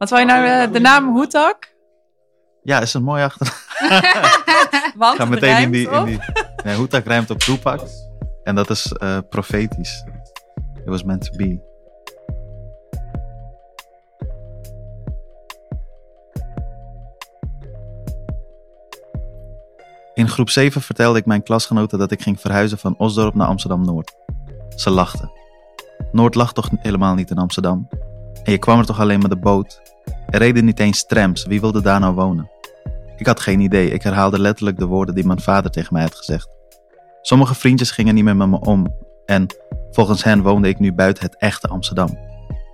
Wat wil je nou eh, de naam Hoetak? Ja, is een mooi achter. Want ga meteen in die. In die nee, Hoetak rijmt op Tupac. En dat is eh, profetisch. It was meant to be. In groep 7 vertelde ik mijn klasgenoten dat ik ging verhuizen van Osdorp naar Amsterdam Noord. Ze lachten. Noord lag toch helemaal niet in Amsterdam? En je kwam er toch alleen met de boot? Er reden niet eens trams, wie wilde daar nou wonen? Ik had geen idee, ik herhaalde letterlijk de woorden die mijn vader tegen mij had gezegd. Sommige vriendjes gingen niet meer met me om en volgens hen woonde ik nu buiten het echte Amsterdam.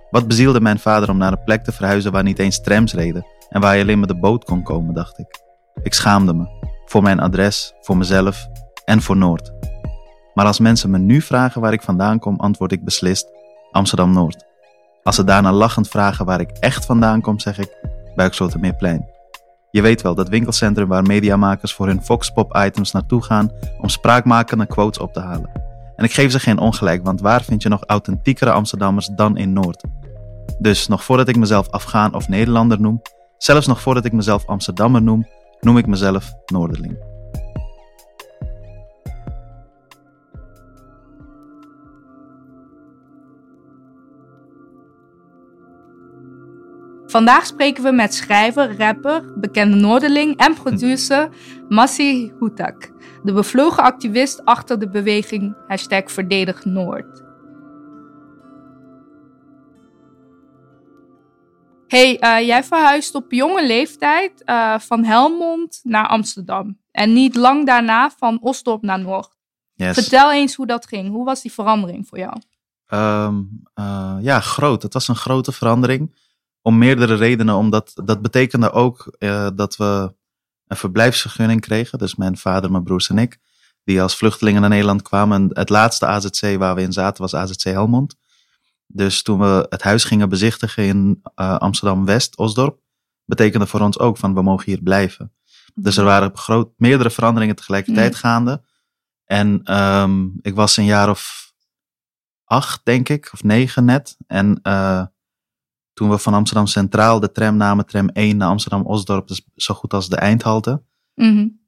Wat bezielde mijn vader om naar een plek te verhuizen waar niet eens trams reden en waar je alleen met de boot kon komen, dacht ik. Ik schaamde me, voor mijn adres, voor mezelf en voor Noord. Maar als mensen me nu vragen waar ik vandaan kom, antwoord ik beslist Amsterdam Noord. Als ze daarna lachend vragen waar ik echt vandaan kom, zeg ik Buikslotermeerplein. Je weet wel, dat winkelcentrum waar mediamakers voor hun Foxpop-items naartoe gaan om spraakmakende quotes op te halen. En ik geef ze geen ongelijk, want waar vind je nog authentiekere Amsterdammers dan in Noord? Dus nog voordat ik mezelf Afghaan of Nederlander noem, zelfs nog voordat ik mezelf Amsterdammer noem, noem ik mezelf Noorderling. Vandaag spreken we met schrijver, rapper, bekende Noorderling en producer Massi Hutak, de bevlogen activist achter de beweging hashtag Verdedig Noord. Hey, eh, jij verhuisde op jonge leeftijd eh, van Helmond naar Amsterdam. En niet lang daarna van Osdorp naar Noord. Yes. Vertel eens hoe dat ging. Hoe was die verandering voor jou? Ehm, eh, ja, groot. Het was een grote verandering. Om meerdere redenen. Omdat dat betekende ook eh, dat we een verblijfsvergunning kregen. Dus mijn vader, mijn broers en ik. Die als vluchtelingen naar Nederland kwamen. En het laatste AZC waar we in zaten was AZC Helmond. Dus toen we het huis gingen bezichtigen in eh, Amsterdam-West, Osdorp. Betekende voor ons ook van we mogen hier blijven. Dus er waren groot, meerdere veranderingen tegelijkertijd Mm. gaande. En ehm, ik was een jaar of acht, denk ik, of negen net. En eh, toen we van Amsterdam Centraal de tram namen, tram 1 naar Amsterdam-Osdorp, dus zo goed als de eindhalte,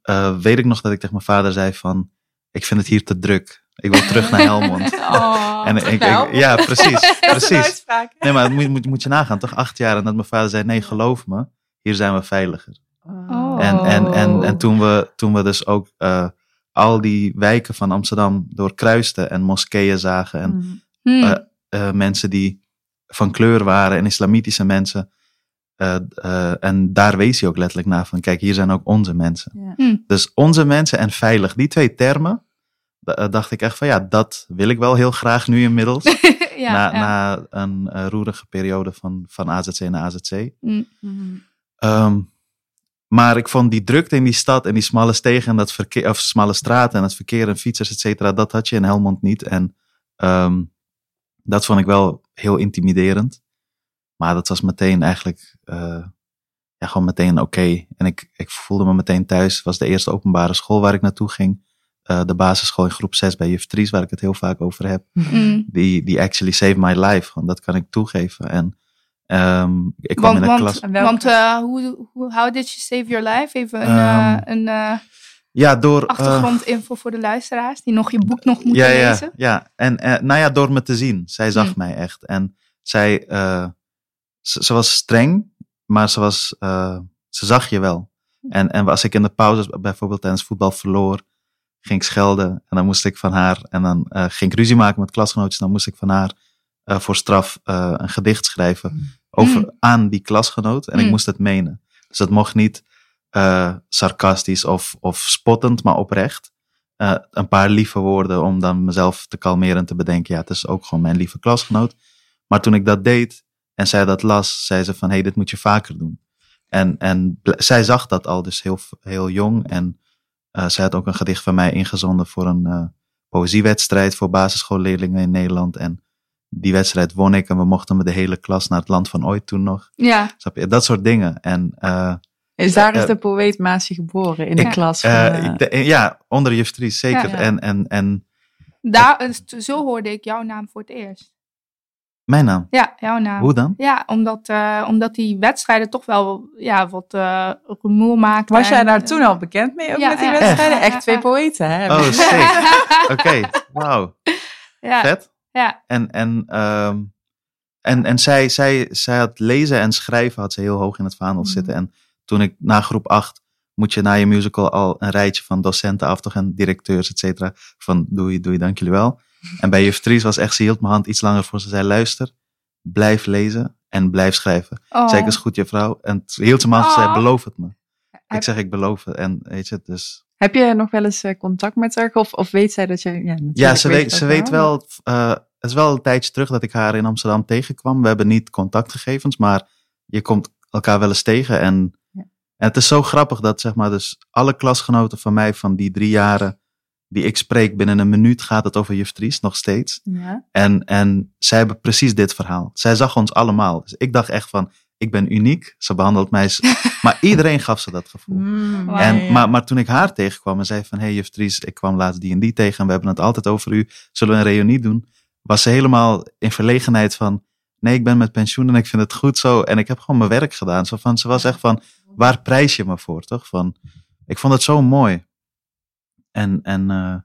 eh, weet ik nog dat ik tegen mijn vader zei van, ik vind het hier te druk. Ik wil terug naar Helmond. Oh, en ik, ja, precies, precies. Nee, maar moet, moet, moet je nagaan, toch acht jaar. En dat mijn vader zei, nee, geloof me, hier zijn we veiliger. Oh. En, en, en, en toen, we, toen we dus ook eh, al die wijken van Amsterdam doorkruisten en moskeeën zagen en Mhm. Hmm. eh, mensen die van kleur waren en islamitische mensen. eh, eh, en daar wees hij ook letterlijk naar van, kijk, hier zijn ook onze mensen. Ja. Hmm. Dus onze mensen en veilig, die twee termen, eh, dacht ik echt van, ja, dat wil ik wel heel graag nu inmiddels. ja, na, ja. na een roerige periode van, van AZC naar AZC. Hmm. Mhm. Ehm, maar ik vond die drukte in die stad en die smalle stegen en dat verkeer, of smalle straten en het verkeer en fietsers, et cetera, dat had je in Helmond niet. En ehm, dat vond ik wel heel intimiderend. Maar dat was meteen eigenlijk, eh, ja, gewoon meteen oké. En ik, ik voelde me meteen thuis. Het was de eerste openbare school waar ik naartoe ging. Eh, de basisschool in groep 6 bij juf Tries, waar ik het heel vaak over heb. Hmm. Die, die actually saved my life. Gewoon, dat kan ik toegeven. En ehm, ik kwam Want, in een want, klas. Want eh, hoe, hoe, how did you save your life? Even een, Ehm, eh, een eh, Ja, door... eh, achtergrondinfo voor de luisteraars die nog je boek nog moeten ja, ja, lezen. Ja, en eh, nou ja, door me te zien. Zij zag Mm. mij echt. En zij, eh, ze, ze was streng, maar ze, was, eh, ze zag je wel. En, en als ik in de pauzes bijvoorbeeld tijdens voetbal verloor, ging ik schelden. En dan moest ik van haar, en dan ging ik ruzie maken met klasgenootjes. Dan moest ik van haar voor straf eh, een gedicht schrijven over, Mm. aan die klasgenoot. En ik Mm. moest het menen. Dus dat mocht niet eh, sarcastisch of, of spottend, maar oprecht. Eh, een paar lieve woorden om dan mezelf te kalmeren en te bedenken, ja, het is ook gewoon mijn lieve klasgenoot. Maar toen ik dat deed en zij dat las, zei ze van, hé, hey, dit moet je vaker doen. En, en zij zag dat al dus heel, heel jong en eh, zij had ook een gedicht van mij ingezonden voor een poëziewedstrijd voor basisschoolleerlingen in Nederland. En die wedstrijd won ik en we mochten met de hele klas naar het land van ooit toen nog. Ja? Dat soort dingen. En eh, Is daar is Eh, de poëet Maasje geboren in de klas? Van, eh, eh, ik de- ja, onder juf Tries, zeker. Ja. En, en, en daar, zo hoorde ik jouw naam voor het eerst. Mijn naam. Ja, jouw naam. Hoe dan? Ja, omdat, eh, omdat die wedstrijden toch wel ja, wat eh rumoer maakten. Was jij en- daar toen al bekend mee ook Ja, met die ja. wedstrijden? Echt? Echt twee poëten, hè? Oh, sick. Oké, wauw. ja, Vet. ja. En, en, ehm, en, en zij, zij, zij had lezen en schrijven had ze heel hoog in het vaandel Mhm. zitten. En toen ik na groep 8 moet je na je musical al een rijtje van docenten af toch en directeurs, et cetera. Van doei, doei, dank jullie wel. En bij juf Tries was echt, ze hield mijn hand iets langer voor. Ze zei, luister, blijf lezen en blijf schrijven. Oh. Zei ik, is goed juffrouw. En toen hield ze mijn hand en zei, Oh. beloof het me. Ik zeg, ik beloof het. En weet je, dus... Heb je nog wel eens eh, contact met haar? Of, of weet zij dat je... Ja, Ja, ze weet, ze weet wel. eh, het is wel een tijdje terug dat ik haar in Amsterdam tegenkwam. We hebben niet contactgegevens, maar je komt elkaar wel eens tegen. En. En het is zo grappig dat zeg maar, dus alle klasgenoten van mij van die drie jaren die ik spreek, binnen een minuut gaat het over juf Tries, nog steeds. Ja. En, en zij hebben precies dit verhaal. Zij zag ons allemaal. Dus ik dacht echt van, ik ben uniek. Ze behandelt mij... maar iedereen gaf ze dat gevoel. Mm. En, ja, maar, maar toen ik haar tegenkwam en zei van... Hé hey, juf Tries, ik kwam laatst die en die tegen... en we hebben het altijd over u. Zullen we een reunie doen? Was ze helemaal in verlegenheid van... Nee, ik ben met pensioen en ik vind het goed zo. En ik heb gewoon mijn werk gedaan. Zo van, ze was echt van... Waar prijs je me voor, toch? Van, ik vond het zo mooi. En, en eh,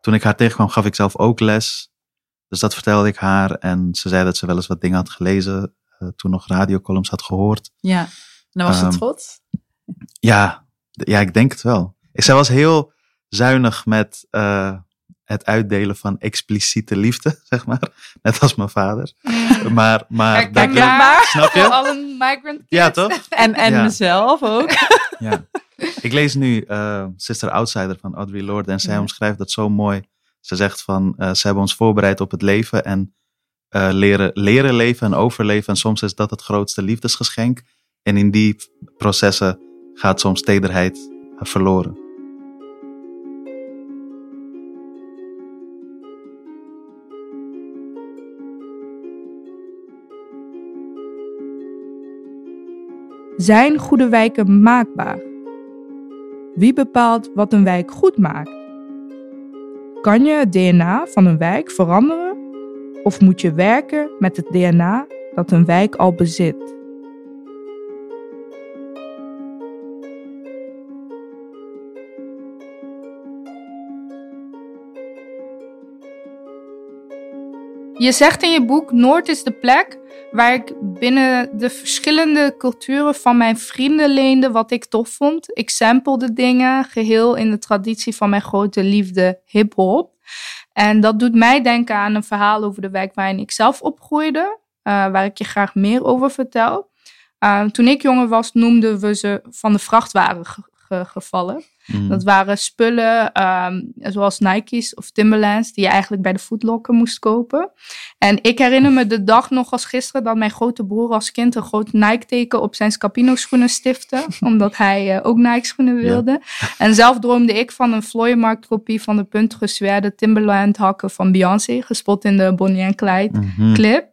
toen ik haar tegenkwam, gaf ik zelf ook les. Dus dat vertelde ik haar. En ze zei dat ze wel eens wat dingen had gelezen. eh, toen nog radiocolumns had gehoord. ja. En dan was ze Ehm, trots. Ja, ja, ik denk het wel. Zij was heel zuinig met eh, het uitdelen van expliciete liefde, zeg maar. Net als mijn vader. Mm. Maar, maar dat, Herkenbaar. snap je? alle migrant kids. Ja, toch? En, en ja. mezelf ook. Ja. Ik lees nu eh, Sister Outsider van Audre Lorde en zij Ja. omschrijft dat zo mooi. Ze zegt van, eh, ze hebben ons voorbereid op het leven en eh, leren, leren leven en overleven. En soms is dat het grootste liefdesgeschenk. En in die processen gaat soms tederheid verloren. Zijn goede wijken maakbaar? Wie bepaalt wat een wijk goed maakt? Kan je het DNA van een wijk veranderen? Of moet je werken met het DNA dat een wijk al bezit? Je zegt in je boek: Noord is de plek waar ik binnen de verschillende culturen van mijn vrienden leende wat ik tof vond. Ik samplede dingen, geheel in de traditie van mijn grote liefde hip-hop. En dat doet mij denken aan een verhaal over de wijk waarin ik zelf opgroeide, eh, waar ik je graag meer over vertel. Uh, toen ik jonger was, noemden we ze van de vrachtwagen ge- ge- gevallen. Mm. Dat waren spullen ehm, zoals Nike's of Timberlands die je eigenlijk bij de Footlocker moest kopen. En ik herinner me de dag nog als gisteren dat mijn grote broer als kind een groot Nike-teken op zijn Scapino schoenen stifte. omdat hij eh, ook Nike-schoenen wilde. En zelf droomde ik van een Vlooienmarkt kopie van de puntige zwerde Timberland hakken van Beyoncé. Gespot in de Bonnie en Clyde Mhm. clip.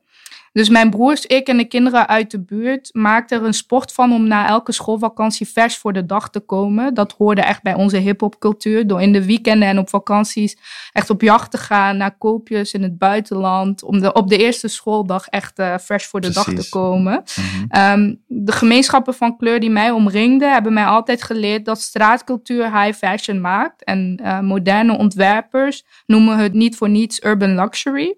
Dus mijn broers, ik en de kinderen uit de buurt maakten er een sport van om na elke schoolvakantie vers voor de dag te komen. Dat hoorde echt bij onze hip-hop-cultuur. Door in de weekenden en op vakanties echt op jacht te gaan naar koopjes in het buitenland. Om de, op de eerste schooldag echt eh vers voor de dag te komen. Mhm. Ehm, de gemeenschappen van kleur die mij omringden, hebben mij altijd geleerd dat straatcultuur high fashion maakt. En eh, moderne ontwerpers noemen het niet voor niets urban luxury.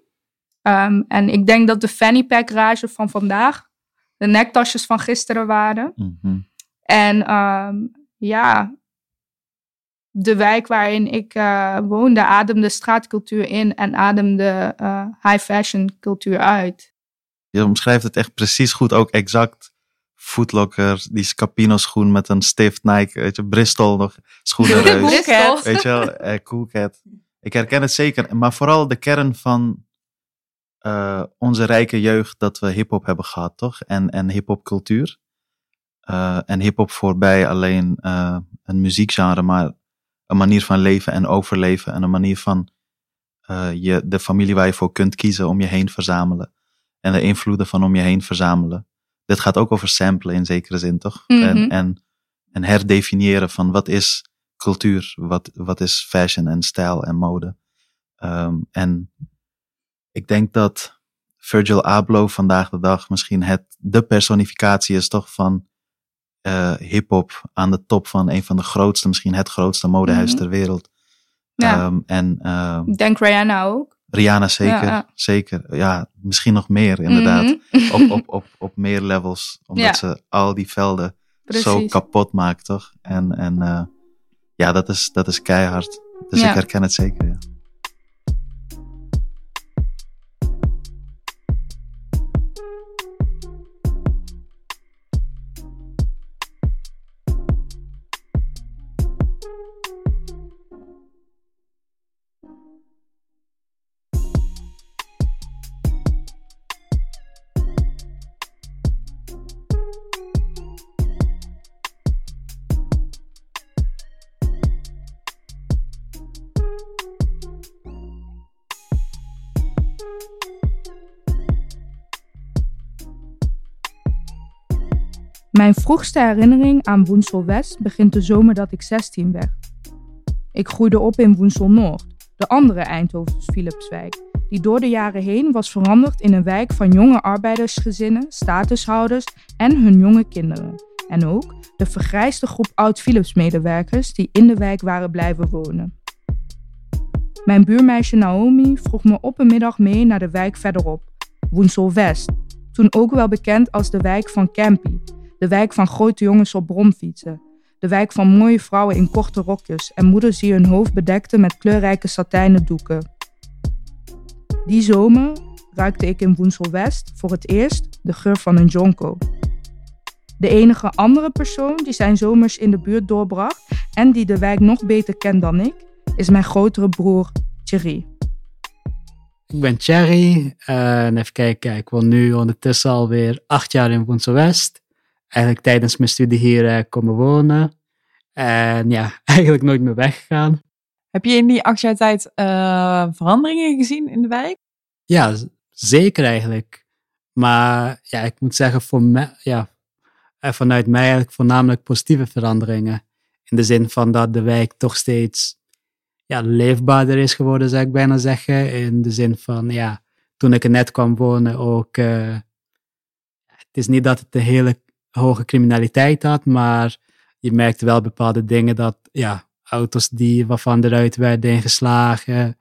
Ehm, en ik denk dat de fanny pack rage van vandaag de nektasjes van gisteren waren. Mhm. En ehm, ja, de wijk waarin ik eh, woonde ademde straatcultuur in en ademde eh, high fashion cultuur uit. Je omschrijft het echt precies goed, ook exact. Footlocker, die Scapino schoen met een stift Nike, weet je, Bristol nog, schoenenreus. Bristol. weet je wel, eh, Cool Cat. Ik herken het zeker, maar vooral de kern van eh, onze rijke jeugd dat we hip-hop hebben gehad, toch? En, en hip-hop cultuur. Eh, en hip-hop voorbij alleen eh, een muziekgenre, maar een manier van leven en overleven. En een manier van je, de familie waar je voor kunt kiezen om je heen verzamelen. En de invloeden van om je heen verzamelen. Dit gaat ook over samplen in zekere zin, toch? Mhm. En, en, en herdefiniëren van wat is cultuur, wat, wat is fashion en stijl en mode. Ehm, en ik denk dat Virgil Abloh vandaag de dag misschien het, de personificatie is toch van eh hip-hop aan de top van een van de grootste, misschien het grootste modehuis Mhm. ter wereld. Ja. Ehm, en Ik denk Rihanna ook. Rihanna zeker, Ja, zeker. Ja, misschien nog meer inderdaad. Mhm. op, op, op, op meer levels, omdat Ja. ze al die velden zo kapot maakt, toch? En, en eh, ja, dat is, dat is keihard. Dus ik herken het zeker, ja. Vroegste herinnering aan Woensel West begint de zomer dat ik 16 werd. Ik groeide op in Woensel Noord, de andere Eindhovens Philipswijk, die door de jaren heen was veranderd in een wijk van jonge arbeidersgezinnen, statushouders en hun jonge kinderen. En ook de vergrijsde groep oud-Philips-medewerkers die in de wijk waren blijven wonen. Mijn buurmeisje Naomi vroeg me op een middag mee naar de wijk verderop, Woensel West, toen ook wel bekend als de wijk van Campy, de wijk van grote jongens op bromfietsen. De wijk van mooie vrouwen in korte rokjes en moeders die hun hoofd bedekten met kleurrijke satijnen doeken. Die zomer ruikte ik in Woensel West voor het eerst de geur van een jonko. De enige andere persoon die zijn zomers in de buurt doorbracht en die de wijk nog beter kent dan ik, is mijn grotere broer Thierry. Ik ben Thierry en even kijken, ik woon nu ondertussen alweer acht jaar in Woensel West. Eigenlijk tijdens mijn studie hier eh, komen wonen. En ja, eigenlijk nooit meer weggegaan. Heb je in die acht jaar tijd eh, veranderingen gezien in de wijk? Ja, zeker eigenlijk. Maar ja, ik moet zeggen, voor mij, ja, eh, vanuit mij eigenlijk voornamelijk positieve veranderingen. In de zin van dat de wijk toch steeds ja, leefbaarder is geworden, zou ik bijna zeggen. In de zin van, ja, toen ik er net kwam wonen ook... het is niet dat het een hele hoge criminaliteit had, maar je merkte wel bepaalde dingen dat, ja, auto's die, waarvan eruit werden ingeslagen,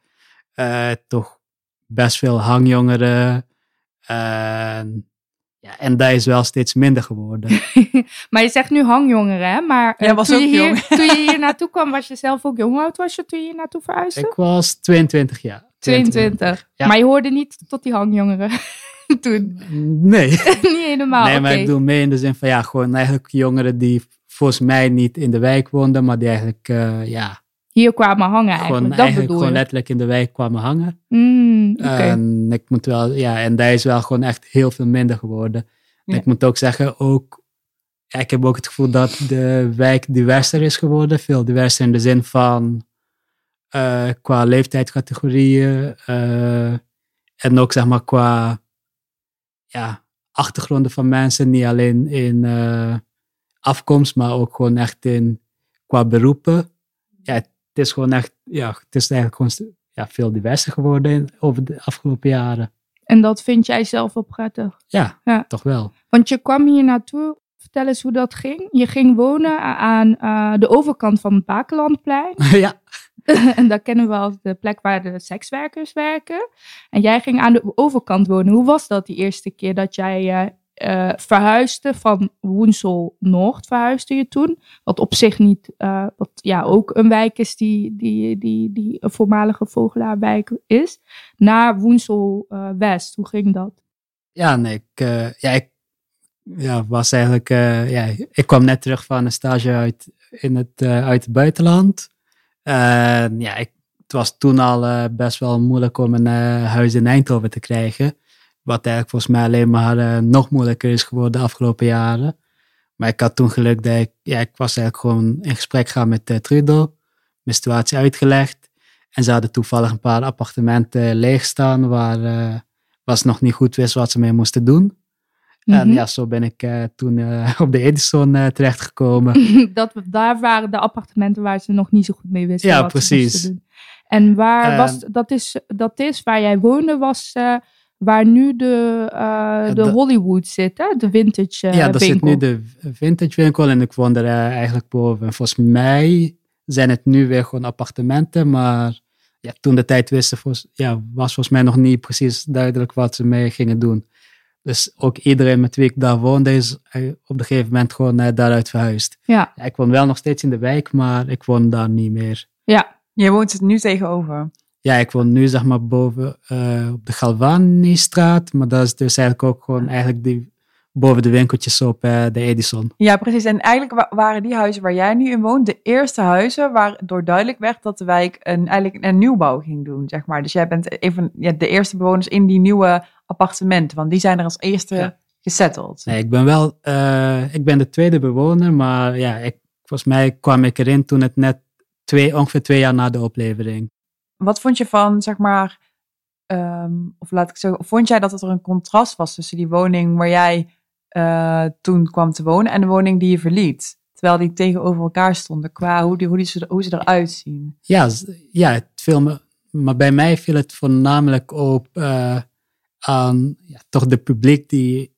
eh, toch best veel hangjongeren. En, ja, en dat is wel steeds minder geworden. maar je zegt nu hangjongeren, hè? Maar eh, Jij was toen, ook je hier, jong. toen je hier naartoe kwam, was je zelf ook jong. Oud was je toen je hier naartoe verhuisde? Ik was 22 jaar. 22. Ja. Maar je hoorde niet tot die hangjongeren toen. Nee. niet helemaal. nee, maar ik doe mee in de zin van ja, gewoon eigenlijk jongeren die volgens mij niet in de wijk woonden, maar die eigenlijk, eh, ja, Hier kwamen hangen eigenlijk. gewoon, dat eigenlijk bedoel gewoon letterlijk in de wijk kwamen hangen. Mm, oké. En ik moet wel, ja, en dat is wel gewoon echt heel veel minder geworden. En Ja. ik moet ook zeggen, ook, ik heb ook het gevoel dat de wijk diverser is geworden. Veel diverser in de zin van eh, qua leeftijdscategorieën eh, en ook zeg maar qua ja, achtergronden van mensen. Niet alleen in eh, afkomst, maar ook gewoon echt in qua beroepen. Ja, het is gewoon echt, ja, het is eigenlijk gewoon ja, veel diverser geworden in- over de afgelopen jaren. En dat vind jij zelf wel prettig. Ja, Ja. toch wel. Want je kwam hier naartoe. Vertel eens hoe dat ging. Je ging wonen aan eh, de overkant van het Bakelandplein. ja, en dat kennen we als de plek waar de sekswerkers werken. En jij ging aan de overkant wonen. Hoe was dat die eerste keer dat jij eh, eh, verhuisde van Woensel Noord verhuisde je toen? Wat op zich niet, eh, wat ja ook een wijk is die, die, die, die een voormalige vogelaarwijk is, naar Woensel West. Hoe ging dat? ja, nee, ik, ja, ik ja, was eigenlijk, ja, ik kwam net terug van een stage uit, in het, uit het buitenland. En ja, het was toen al eh, best wel moeilijk om een eh, huis in Eindhoven te krijgen. Wat eigenlijk volgens mij alleen maar eh, nog moeilijker is geworden de afgelopen jaren. Maar ik had toen geluk dat ik, ja, ik was eigenlijk gewoon in gesprek gaan met uh, Trudeau. Mijn situatie uitgelegd. En ze hadden toevallig een paar appartementen leeg staan waar, uh, ze nog niet goed wisten wat ze mee moesten doen. En Mhm. ja, zo ben ik uh, toen uh, op de Edison uh, terechtgekomen. dat, daar waren de appartementen waar ze nog niet zo goed mee wisten. Ja, wat ze precies. moesten doen. En waar En- was dat is, dat is waar jij woonde, was, eh, waar nu de, de dat- Hollywood zit, hè? de vintage eh ja, daar zit nu de vintage winkel en ik woon er eh, eigenlijk boven. En volgens mij zijn het nu weer gewoon appartementen, maar ja, toen de tijd wisten, volgens, ja, was volgens mij nog niet precies duidelijk wat ze mee gingen doen. Dus ook iedereen met wie ik daar woonde is eh, op een gegeven moment gewoon eh, daaruit verhuisd. Ja, ik woon wel nog steeds in de wijk, maar ik woon daar niet meer. ja, Je woont het nu tegenover. Ja, ik woon nu zeg maar boven eh, op de Galvani-straat, maar dat is dus eigenlijk ook gewoon eigenlijk die, boven de winkeltjes op de Edison. Ja, precies. En eigenlijk wa- waren die huizen waar jij nu in woont de eerste huizen waardoor duidelijk werd dat de wijk een, eigenlijk een nieuwbouw ging doen, zeg maar. Dus jij bent een van ja, de eerste bewoners in die nieuwe appartementen, want die zijn er als eerste Ja. gesetteld. Nee, ik ben wel, eh, ik ben de tweede bewoner, maar ja, ik, volgens mij kwam ik erin toen het net twee, ongeveer twee jaar na de oplevering. Wat vond je van, zeg maar, ehm, of laat ik zeggen, vond jij dat er een contrast was tussen die woning waar jij eh, toen kwam te wonen en de woning die je verliet? Terwijl die tegenover elkaar stonden qua hoe, die, hoe, die, ze- hoe ze eruit zien. Ja, ja het viel me, maar bij mij viel het voornamelijk op eh, aan ja, toch de publiek die,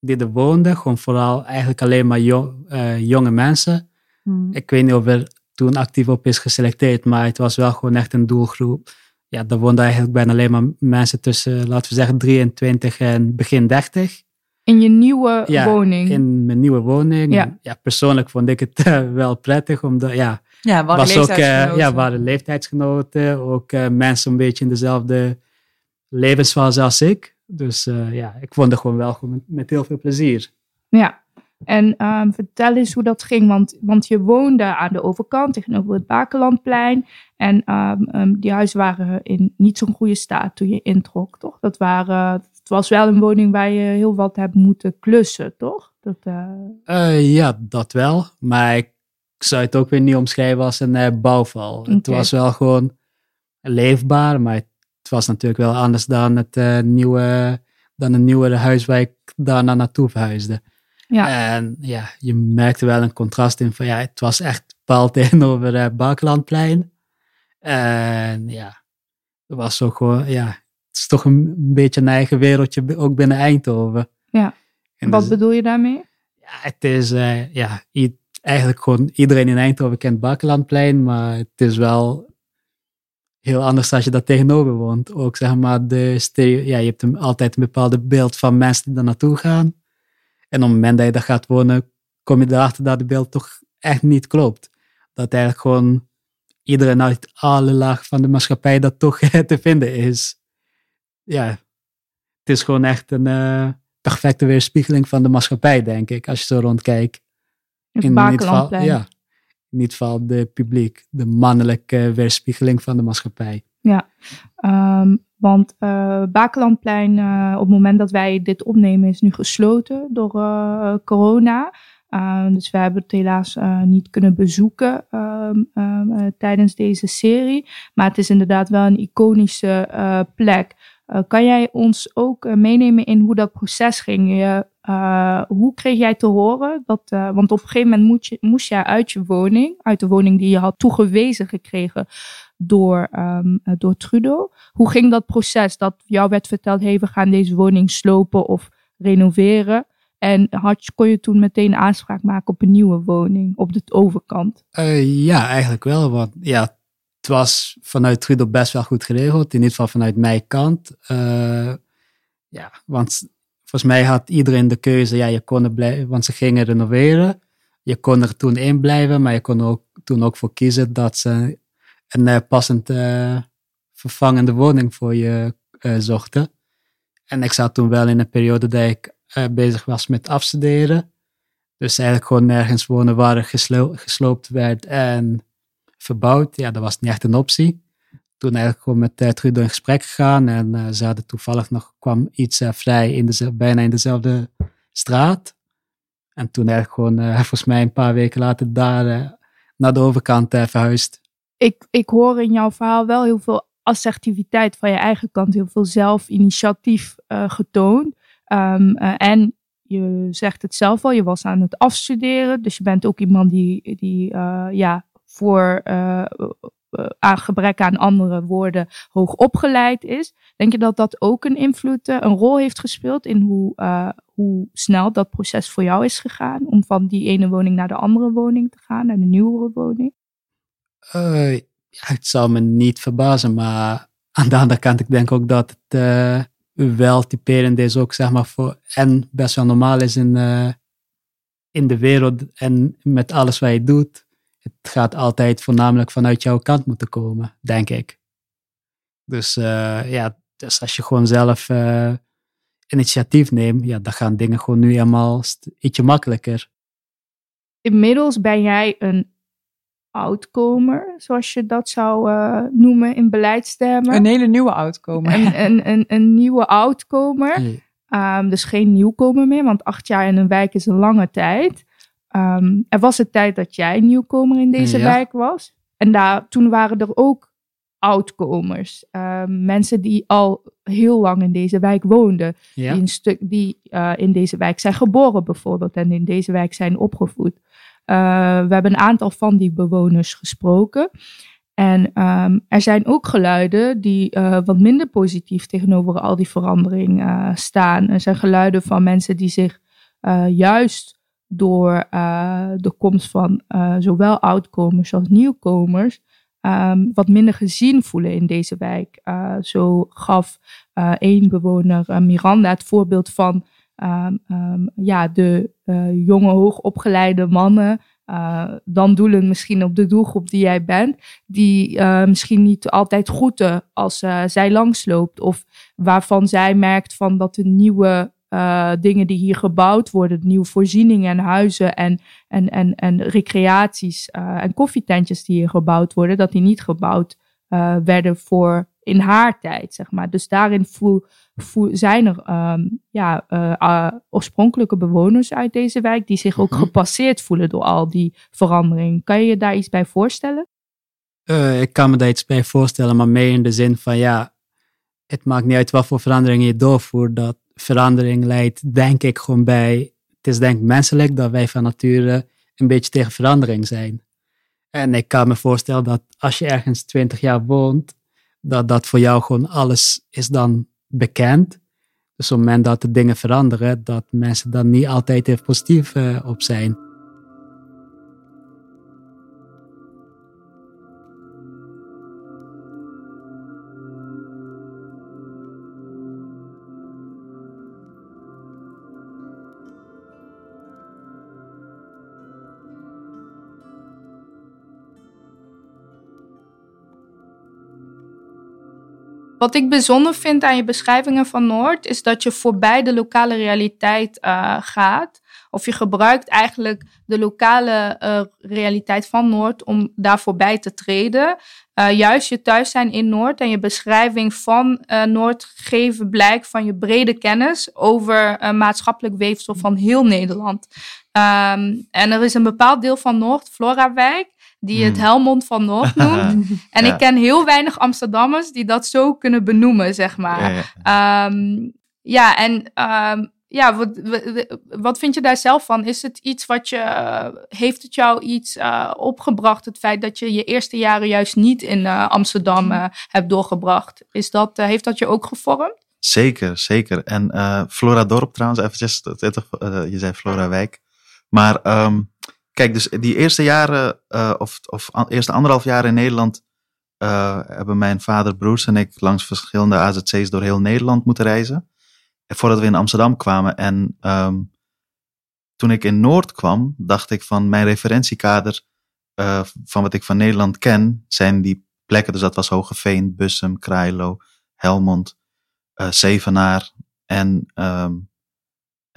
die er woonde. Gewoon vooral eigenlijk alleen maar jo- eh, jonge mensen. Hmm. Ik weet niet of er toen actief op is geselecteerd, maar het was wel gewoon echt een doelgroep. Ja, daar woonden eigenlijk bijna alleen maar mensen tussen, laten we zeggen, 23 en begin 30. in je nieuwe Ja, woning. In mijn nieuwe woning. Ja. Ja. persoonlijk vond ik het eh, wel prettig, omdat ja, Ja, waren was ook, eh, ja, waren leeftijdsgenoten, ook mensen een beetje in dezelfde levensfase als ik. Dus eh, ja, ik vond het gewoon wel gewoon met, heel veel plezier. Ja. En ehm, vertel eens hoe dat ging, want, want je woonde aan de overkant tegenover het Bakelandplein. En ehm, ehm, die huizen waren in niet zo'n goede staat toen je introk, toch? Dat waren, het was wel een woning waar je heel wat hebt moeten klussen, toch? Dat, eh, Eh, ja, dat wel. Maar ik zou het ook weer niet omschrijven als een bouwval. Het was wel gewoon leefbaar, maar het was natuurlijk wel anders dan het eh, nieuwe, dan een nieuwere huis waar ik daarna naartoe verhuisde. ja. En ja, je merkte wel een contrast in van ja, het was echt pal tegenover uh, Bakelandplein. En ja, het was ook gewoon, ja, het is toch een, een beetje een eigen wereldje, ook binnen Eindhoven. Ja. En Wat dus- bedoel je daarmee? ja, het is eh, ja, eigenlijk gewoon iedereen in Eindhoven kent Bakelandplein, maar het is wel heel anders als je daar tegenover woont. Ook zeg maar, de stereo, ja, je hebt een, altijd een bepaalde beeld van mensen die daar naartoe gaan. En op het moment dat je daar gaat wonen, kom je erachter dat het beeld toch echt niet klopt. Dat eigenlijk gewoon iedereen uit alle lagen van de maatschappij dat toch te vinden is. Ja, het is gewoon echt een eh, perfecte weerspiegeling van de maatschappij, denk ik, als je zo rondkijkt. In ieder geval, ja, ieder geval de publiek, de mannelijke weerspiegeling van de maatschappij. Ehm, want eh Bakelandplein, eh, op het moment dat wij dit opnemen, is nu gesloten door eh, corona. Ehm, dus we hebben het helaas niet kunnen bezoeken ehm, ehm, eh, tijdens deze serie. Maar het is inderdaad wel een iconische plek. Kan jij ons ook meenemen in hoe dat proces ging? Je, eh, hoe kreeg jij te horen dat, eh, want op een gegeven moment moet je, moest jij uit je woning, uit de woning die je had toegewezen gekregen door, eh, door Trudeau. Hoe ging dat proces dat jou werd verteld, hey, we gaan deze woning slopen of renoveren? En had, kon je toen meteen aanspraak maken op een nieuwe woning op de overkant? Ja, eigenlijk wel. Want ja, het was vanuit Trudeau best wel goed geregeld. In ieder geval vanuit mijn kant. Ja, want volgens mij had iedereen de keuze. Ja, je kon er blijven, want ze gingen renoveren. Je kon er toen in blijven, maar je kon ook, toen ook voor kiezen dat ze een eh, passend eh, vervangende woning voor je eh, zochten. En ik zat toen wel in een periode dat ik bezig was met afstuderen. Dus eigenlijk gewoon nergens wonen waar geslo- gesloopt werd en verbouwd. Ja, dat was niet echt een optie. Toen eigenlijk gewoon met uh, Trudeau in gesprek gegaan. En uh, ze hadden toevallig nog, kwam iets uh, vrij in de, bijna in dezelfde straat. En toen eigenlijk gewoon, uh, volgens mij een paar weken later, daar naar de overkant verhuisd. Ik, ik hoor in jouw verhaal wel heel veel assertiviteit van je eigen kant. Heel veel zelfinitiatief getoond. Um, en je zegt het zelf al, je was aan het afstuderen. Dus je bent ook iemand die, die ja, voor, aan gebrek aan andere woorden hoog opgeleid is. Denk je dat dat ook een invloed, een rol heeft gespeeld in hoe, hoe snel dat proces voor jou is gegaan? Om van die ene woning naar de andere woning te gaan, naar de nieuwere woning? het zou me niet verbazen, maar aan de andere kant, ik denk ook dat het wel typerend is ook, zeg maar, voor, en best wel normaal is in, in de wereld en met alles wat je doet, het gaat altijd voornamelijk vanuit jouw kant moeten komen, denk ik. Dus uh, ja, dus als je gewoon zelf uh, initiatief neemt, ja, dan gaan dingen gewoon nu helemaal ietsje makkelijker. Inmiddels ben jij een outcomer, zoals je dat zou uh, noemen in beleidstermen. Een hele nieuwe outcomer. Een, een, een, een nieuwe outcomer. Nee. Um, dus geen nieuwkomer meer, want acht jaar in een wijk is een lange tijd. Um, er was een tijd dat jij nieuwkomer in deze wijk was. En daar, toen waren er ook oudkomers. Um, mensen die al heel lang in deze wijk woonden. Die, een stuk, die uh, in deze wijk zijn geboren bijvoorbeeld en in deze wijk zijn opgevoed. Uh, we hebben een aantal van die bewoners gesproken. En um, er zijn ook geluiden die uh, wat minder positief tegenover al die verandering staan. Er zijn geluiden van mensen die zich juist door de komst van zowel oudkomers als nieuwkomers um, wat minder gezien voelen in deze wijk. zo gaf één bewoner, Miranda, het voorbeeld van um, ja, de jonge, hoogopgeleide mannen dan doelen misschien op de doelgroep die jij bent, die misschien niet altijd groeten als zij langsloopt. Of waarvan zij merkt van dat de nieuwe dingen die hier gebouwd worden, nieuwe voorzieningen en huizen en, en, en, en recreaties en koffietentjes die hier gebouwd worden, dat die niet gebouwd werden voor in haar tijd, zeg maar. Dus daarin voel, voel, zijn er um, ja, oorspronkelijke bewoners uit deze wijk die zich ook mhm. gepasseerd voelen door al die verandering. Kan je je daar iets bij voorstellen? Ik kan me daar iets bij voorstellen, maar meer in de zin van ja, het maakt niet uit wat voor verandering je doorvoert. Dat verandering leidt, denk ik, gewoon bij. Het is denk ik menselijk dat wij van nature een beetje tegen verandering zijn. En ik kan me voorstellen dat als je ergens twintig jaar woont, dat dat voor jou gewoon alles is dan bekend. Dus op het moment dat de dingen veranderen, dat mensen dan niet altijd even positief uh, op zijn. Wat ik bijzonder vind aan je beschrijvingen van Noord, is dat je voorbij de lokale realiteit uh, gaat. Of je gebruikt eigenlijk de lokale uh, realiteit van Noord om daar voorbij te treden. Uh, juist je thuis zijn in Noord en je beschrijving van Noord geven blijk van je brede kennis over maatschappelijk weefsel van heel Nederland. Um, en er is een bepaald deel van Noord, Florawijk, die het hmm. Helmond van Noord noemt. en ik ken heel weinig Amsterdammers die dat zo kunnen benoemen, zeg maar. Ja, um, ja en um, ja, wat, wat vind je daar zelf van? Is het iets wat je, heeft het jou iets uh, opgebracht, het feit dat je je eerste jaren juist niet in uh, Amsterdam uh, hebt doorgebracht? Is dat, heeft dat je ook gevormd? Zeker, zeker. En Flora Dorp trouwens, eventjes, je zei Flora Wijk. Maar um, Kijk, dus die eerste jaren, uh, of, of eerste anderhalf jaar in Nederland, uh, hebben mijn vader, broers en ik langs verschillende AZC's door heel Nederland moeten reizen. Voordat we in Amsterdam kwamen. En um, toen ik in Noord kwam, dacht ik van mijn referentiekader van wat ik van Nederland ken, zijn die plekken. Dus dat was Hogeveen, Bussum, Krailo, Helmond, Zevenaar en um,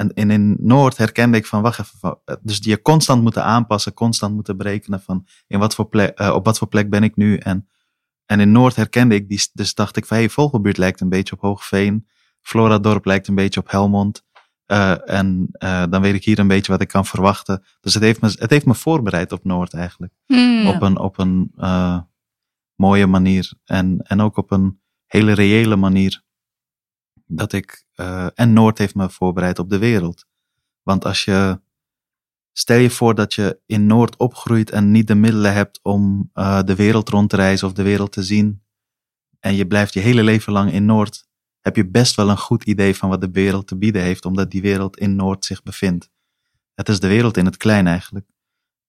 en, in Noord herkende ik van, wacht even, dus die je constant moeten aanpassen, constant moeten berekenen van in wat voor plek, uh, op wat voor plek ben ik nu. En, en in Noord herkende ik die, dus dacht ik van, hey, Vogelbuurt lijkt een beetje op Hoogveen, Floradorp lijkt een beetje op Helmond. Uh, en uh, dan weet ik hier een beetje wat ik kan verwachten. Dus het heeft me, het heeft me voorbereid op Noord eigenlijk. Hmm, op een, op een mooie manier en, en ook op een hele reële manier dat ik, uh, en Noord heeft me voorbereid op de wereld. Want als je, stel je voor dat je in Noord opgroeit en niet de middelen hebt om uh, de wereld rond te reizen of de wereld te zien. En je blijft je hele leven lang in Noord. Heb je best wel een goed idee van wat de wereld te bieden heeft, omdat die wereld in Noord zich bevindt. Het is de wereld in het klein eigenlijk.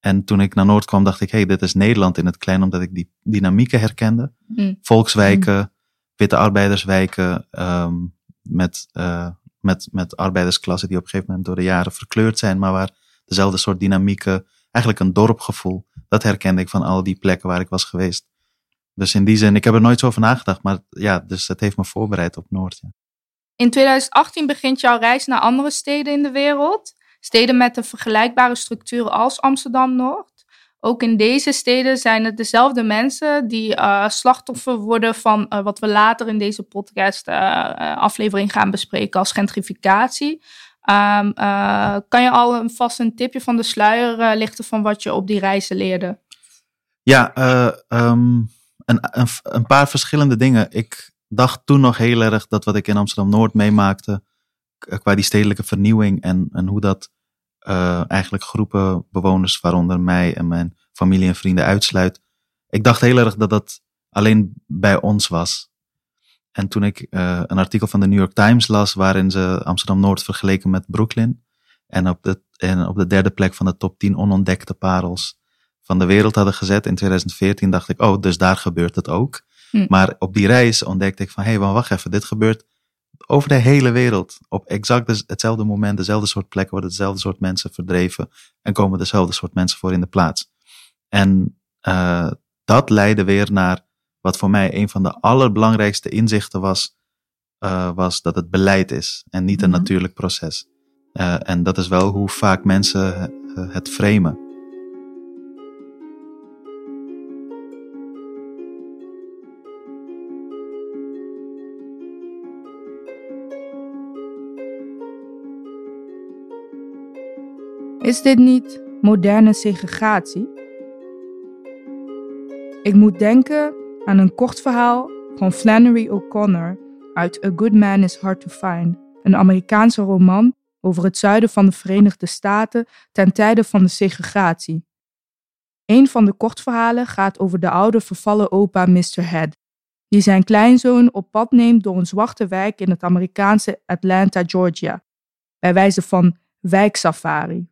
En toen ik naar Noord kwam, dacht ik, hé, hey, dit is Nederland in het klein, omdat ik die dynamieken herkende. Mm. Volkswijken, witte arbeiderswijken, um, met, uh, met, met arbeidersklassen die op een gegeven moment door de jaren verkleurd zijn, maar waar dezelfde soort dynamieken, eigenlijk een dorpgevoel, dat herkende ik van al die plekken waar ik was geweest. Dus in die zin, ik heb er nooit zo over nagedacht, maar ja, dus het heeft me voorbereid op Noord. Ja. In 2018 begint jouw reis naar andere steden in de wereld. Steden met een vergelijkbare structuur als Amsterdam-Noord. Ook in deze steden zijn het dezelfde mensen die uh, slachtoffer worden van uh, wat we later in deze podcast uh, aflevering gaan bespreken als gentrificatie. Um, kan je al een, vast een tipje van de sluier lichten van wat je op die reizen leerde? Ja, um, een, een, een, paar verschillende dingen. Ik dacht toen nog heel erg dat wat ik in Amsterdam-Noord meemaakte, qua die stedelijke vernieuwing en, en hoe dat uh, eigenlijk groepen bewoners, waaronder mij en mijn familie en vrienden, uitsluit. Ik dacht heel erg dat dat alleen bij ons was. En toen ik uh, een artikel van de New York Times las, waarin ze Amsterdam-Noord vergeleken met Brooklyn. En op, de, en op de derde plek van de top 10 onontdekte parels van de wereld hadden gezet in 2014, dacht ik, oh, dus daar gebeurt het ook. Hm. Maar op die reis ontdekte ik van, hé, hey, wacht even, dit gebeurt over de hele wereld. Op exact hetzelfde moment, dezelfde soort plekken worden dezelfde soort mensen verdreven en komen dezelfde soort mensen voor in de plaats. En uh, dat leidde weer naar wat voor mij een van de allerbelangrijkste inzichten was, uh, was dat het beleid is en niet een Mhm. natuurlijk proces. Uh, en dat is wel hoe vaak mensen het framen. Is dit niet moderne segregatie? Ik moet denken aan een kort verhaal van Flannery O'Connor uit A Good Man is Hard to Find, een Amerikaanse roman over het zuiden van de Verenigde Staten ten tijde van de segregatie. Een van de kortverhalen gaat over de oude vervallen opa Mr. Head, die zijn kleinzoon op pad neemt door een zwarte wijk in het Amerikaanse Atlanta, Georgia, bij wijze van wijksafari.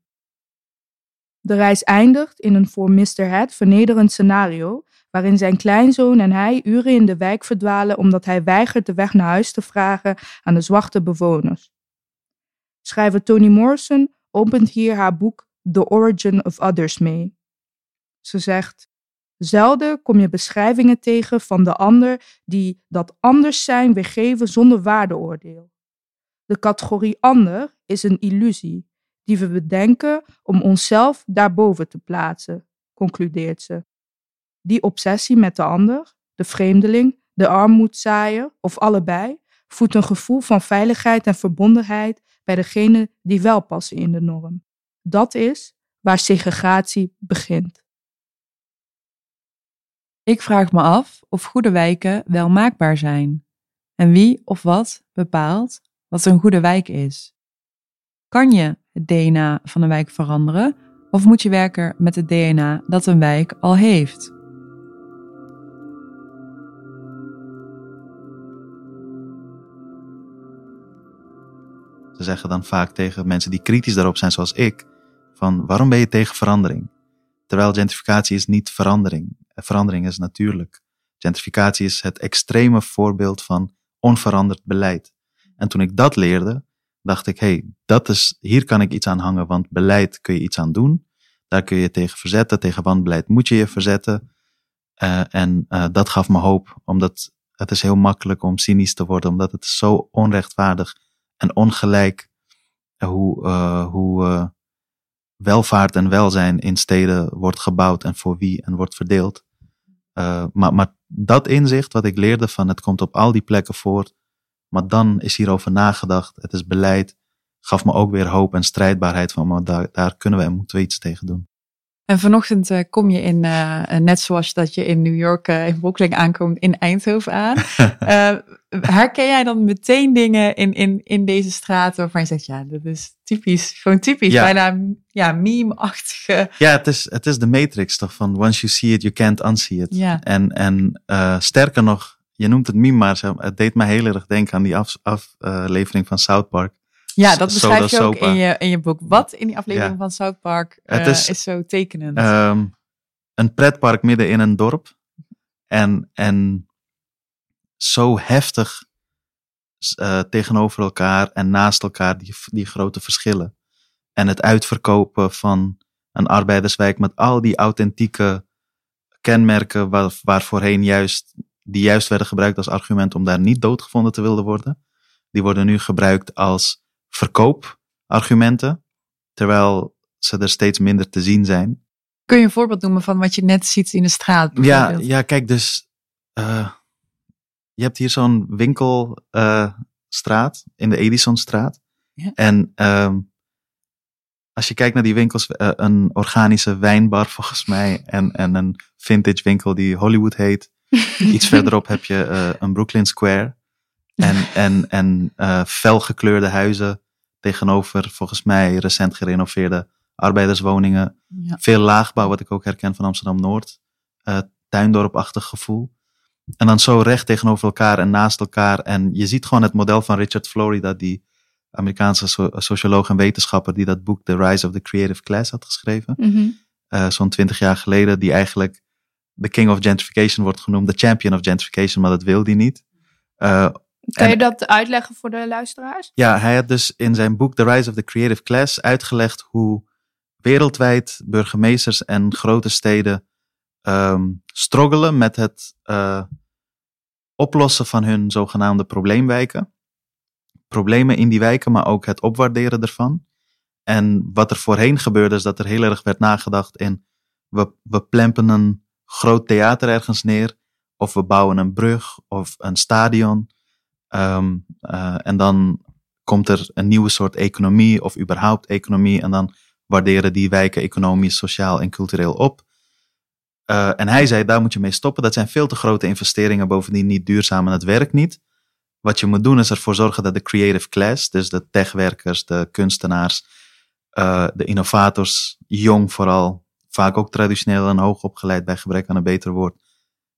De reis eindigt in een voor Mr. Head vernederend scenario, waarin zijn kleinzoon en hij uren in de wijk verdwalen omdat hij weigert de weg naar huis te vragen aan de zwarte bewoners. Schrijver Toni Morrison opent hier haar boek The Origin of Others mee. Ze zegt: Zelden kom je beschrijvingen tegen van de ander die dat anders zijn weergeven zonder waardeoordeel. De categorie ander is een illusie die we bedenken om onszelf daarboven te plaatsen, concludeert ze. Die obsessie met de ander, de vreemdeling, de armoedzaaier of allebei voedt een gevoel van veiligheid en verbondenheid bij degenen die wel passen in de norm. Dat is waar segregatie begint. Ik vraag me af of goede wijken wel maakbaar zijn. En wie of wat bepaalt wat een goede wijk is. Kan je het DNA van een wijk veranderen of moet je werken met het DNA dat een wijk al heeft? Ze zeggen dan vaak tegen mensen die kritisch daarop zijn, zoals ik, van waarom ben je tegen verandering? Terwijl gentrificatie is niet verandering. Verandering is natuurlijk. Gentrificatie is het extreme voorbeeld van onveranderd beleid. En toen ik dat leerde, dacht ik, hey, dat is, hier kan ik iets aan hangen, want beleid kun je iets aan doen. Daar kun je tegen verzetten, tegen wanbeleid moet je je verzetten. Uh, en uh, dat gaf me hoop, omdat het is heel makkelijk om cynisch te worden, omdat het zo onrechtvaardig en ongelijk hoe, uh, hoe welvaart en welzijn in steden wordt gebouwd en voor wie en wordt verdeeld. maar, maar dat inzicht wat ik leerde van het komt op al die plekken voor, maar dan is hierover nagedacht, het is beleid, gaf me ook weer hoop en strijdbaarheid van, maar daar, daar kunnen we en moeten we iets tegen doen. En vanochtend eh, kom je in, eh, net zoals dat je in New York, uh, in Brooklyn aankomt, in Eindhoven aan. herken jij dan meteen dingen in, in, in deze straten waarvan je zegt, ja, dat is typisch, gewoon typisch, Ja. bijna ja, meme-achtige. Ja, het is, het is de matrix toch van once you see it, you can't unsee it. Ja. En, en eh, sterker nog, je noemt het meme, maar zeg- het deed mij heel erg denken aan die aflevering aflevering van South Park. Ja, dat Soda beschrijf je ook Sopa. in je, in je boek. Wat in die aflevering Ja. van South Park eh, is- is, zo tekenend. Ehm, een pretpark midden in een dorp. En, en zo heftig eh, tegenover elkaar en naast elkaar die, die grote verschillen. En het uitverkopen van een arbeiderswijk met al die authentieke kenmerken waar, waar voorheen juist, die juist werden gebruikt als argument om daar niet doodgevonden te willen worden. Die worden nu gebruikt als verkoopargumenten, terwijl ze er steeds minder te zien zijn. Kun je een voorbeeld noemen van wat je net ziet in de straat? Ja, ja kijk, dus eh, je hebt hier zo'n winkelstraat in de Edisonstraat. Ja. En ehm, als je kijkt naar die winkels, eh, een organische wijnbar volgens mij en, en een vintage winkel die Hollywood heet. Iets verderop heb je eh, een Brooklyn Square en, en, en eh, felgekleurde huizen tegenover volgens mij recent gerenoveerde arbeiderswoningen Ja. veel laagbouw, wat ik ook herken van Amsterdam-Noord. eh tuindorpachtig gevoel. En dan zo recht tegenover elkaar en naast elkaar. En je ziet gewoon het model van Richard Florida, die Amerikaanse so- socioloog en wetenschapper, die dat boek The Rise of the Creative Class had geschreven. Mhm. Zo'n twintig jaar geleden, die eigenlijk de king of gentrification wordt genoemd, de champion of gentrification, maar dat wil die niet. Eh, Kan En- je dat uitleggen voor de luisteraars? ja, hij had dus in zijn boek The Rise of the Creative Class uitgelegd hoe wereldwijd burgemeesters en grote steden ehm struggelen met het eh, oplossen van hun zogenaamde probleemwijken. Problemen in die wijken, maar ook het opwaarderen ervan. En wat er voorheen gebeurde is dat er heel erg werd nagedacht in we, we plempen een groot theater ergens neer, of we bouwen een brug of een stadion. Ehm, eh, en dan komt er een nieuwe soort economie of überhaupt economie. En dan waarderen die wijken economisch, sociaal en cultureel op. Eh, en hij zei, daar moet je mee stoppen. Dat zijn veel te grote investeringen, bovendien niet duurzaam en het werkt niet. Wat je moet doen is ervoor zorgen dat de creative class, dus de techwerkers, de kunstenaars, eh, de innovators, jong vooral, vaak ook traditioneel en hoog opgeleid bij gebrek aan een beter woord,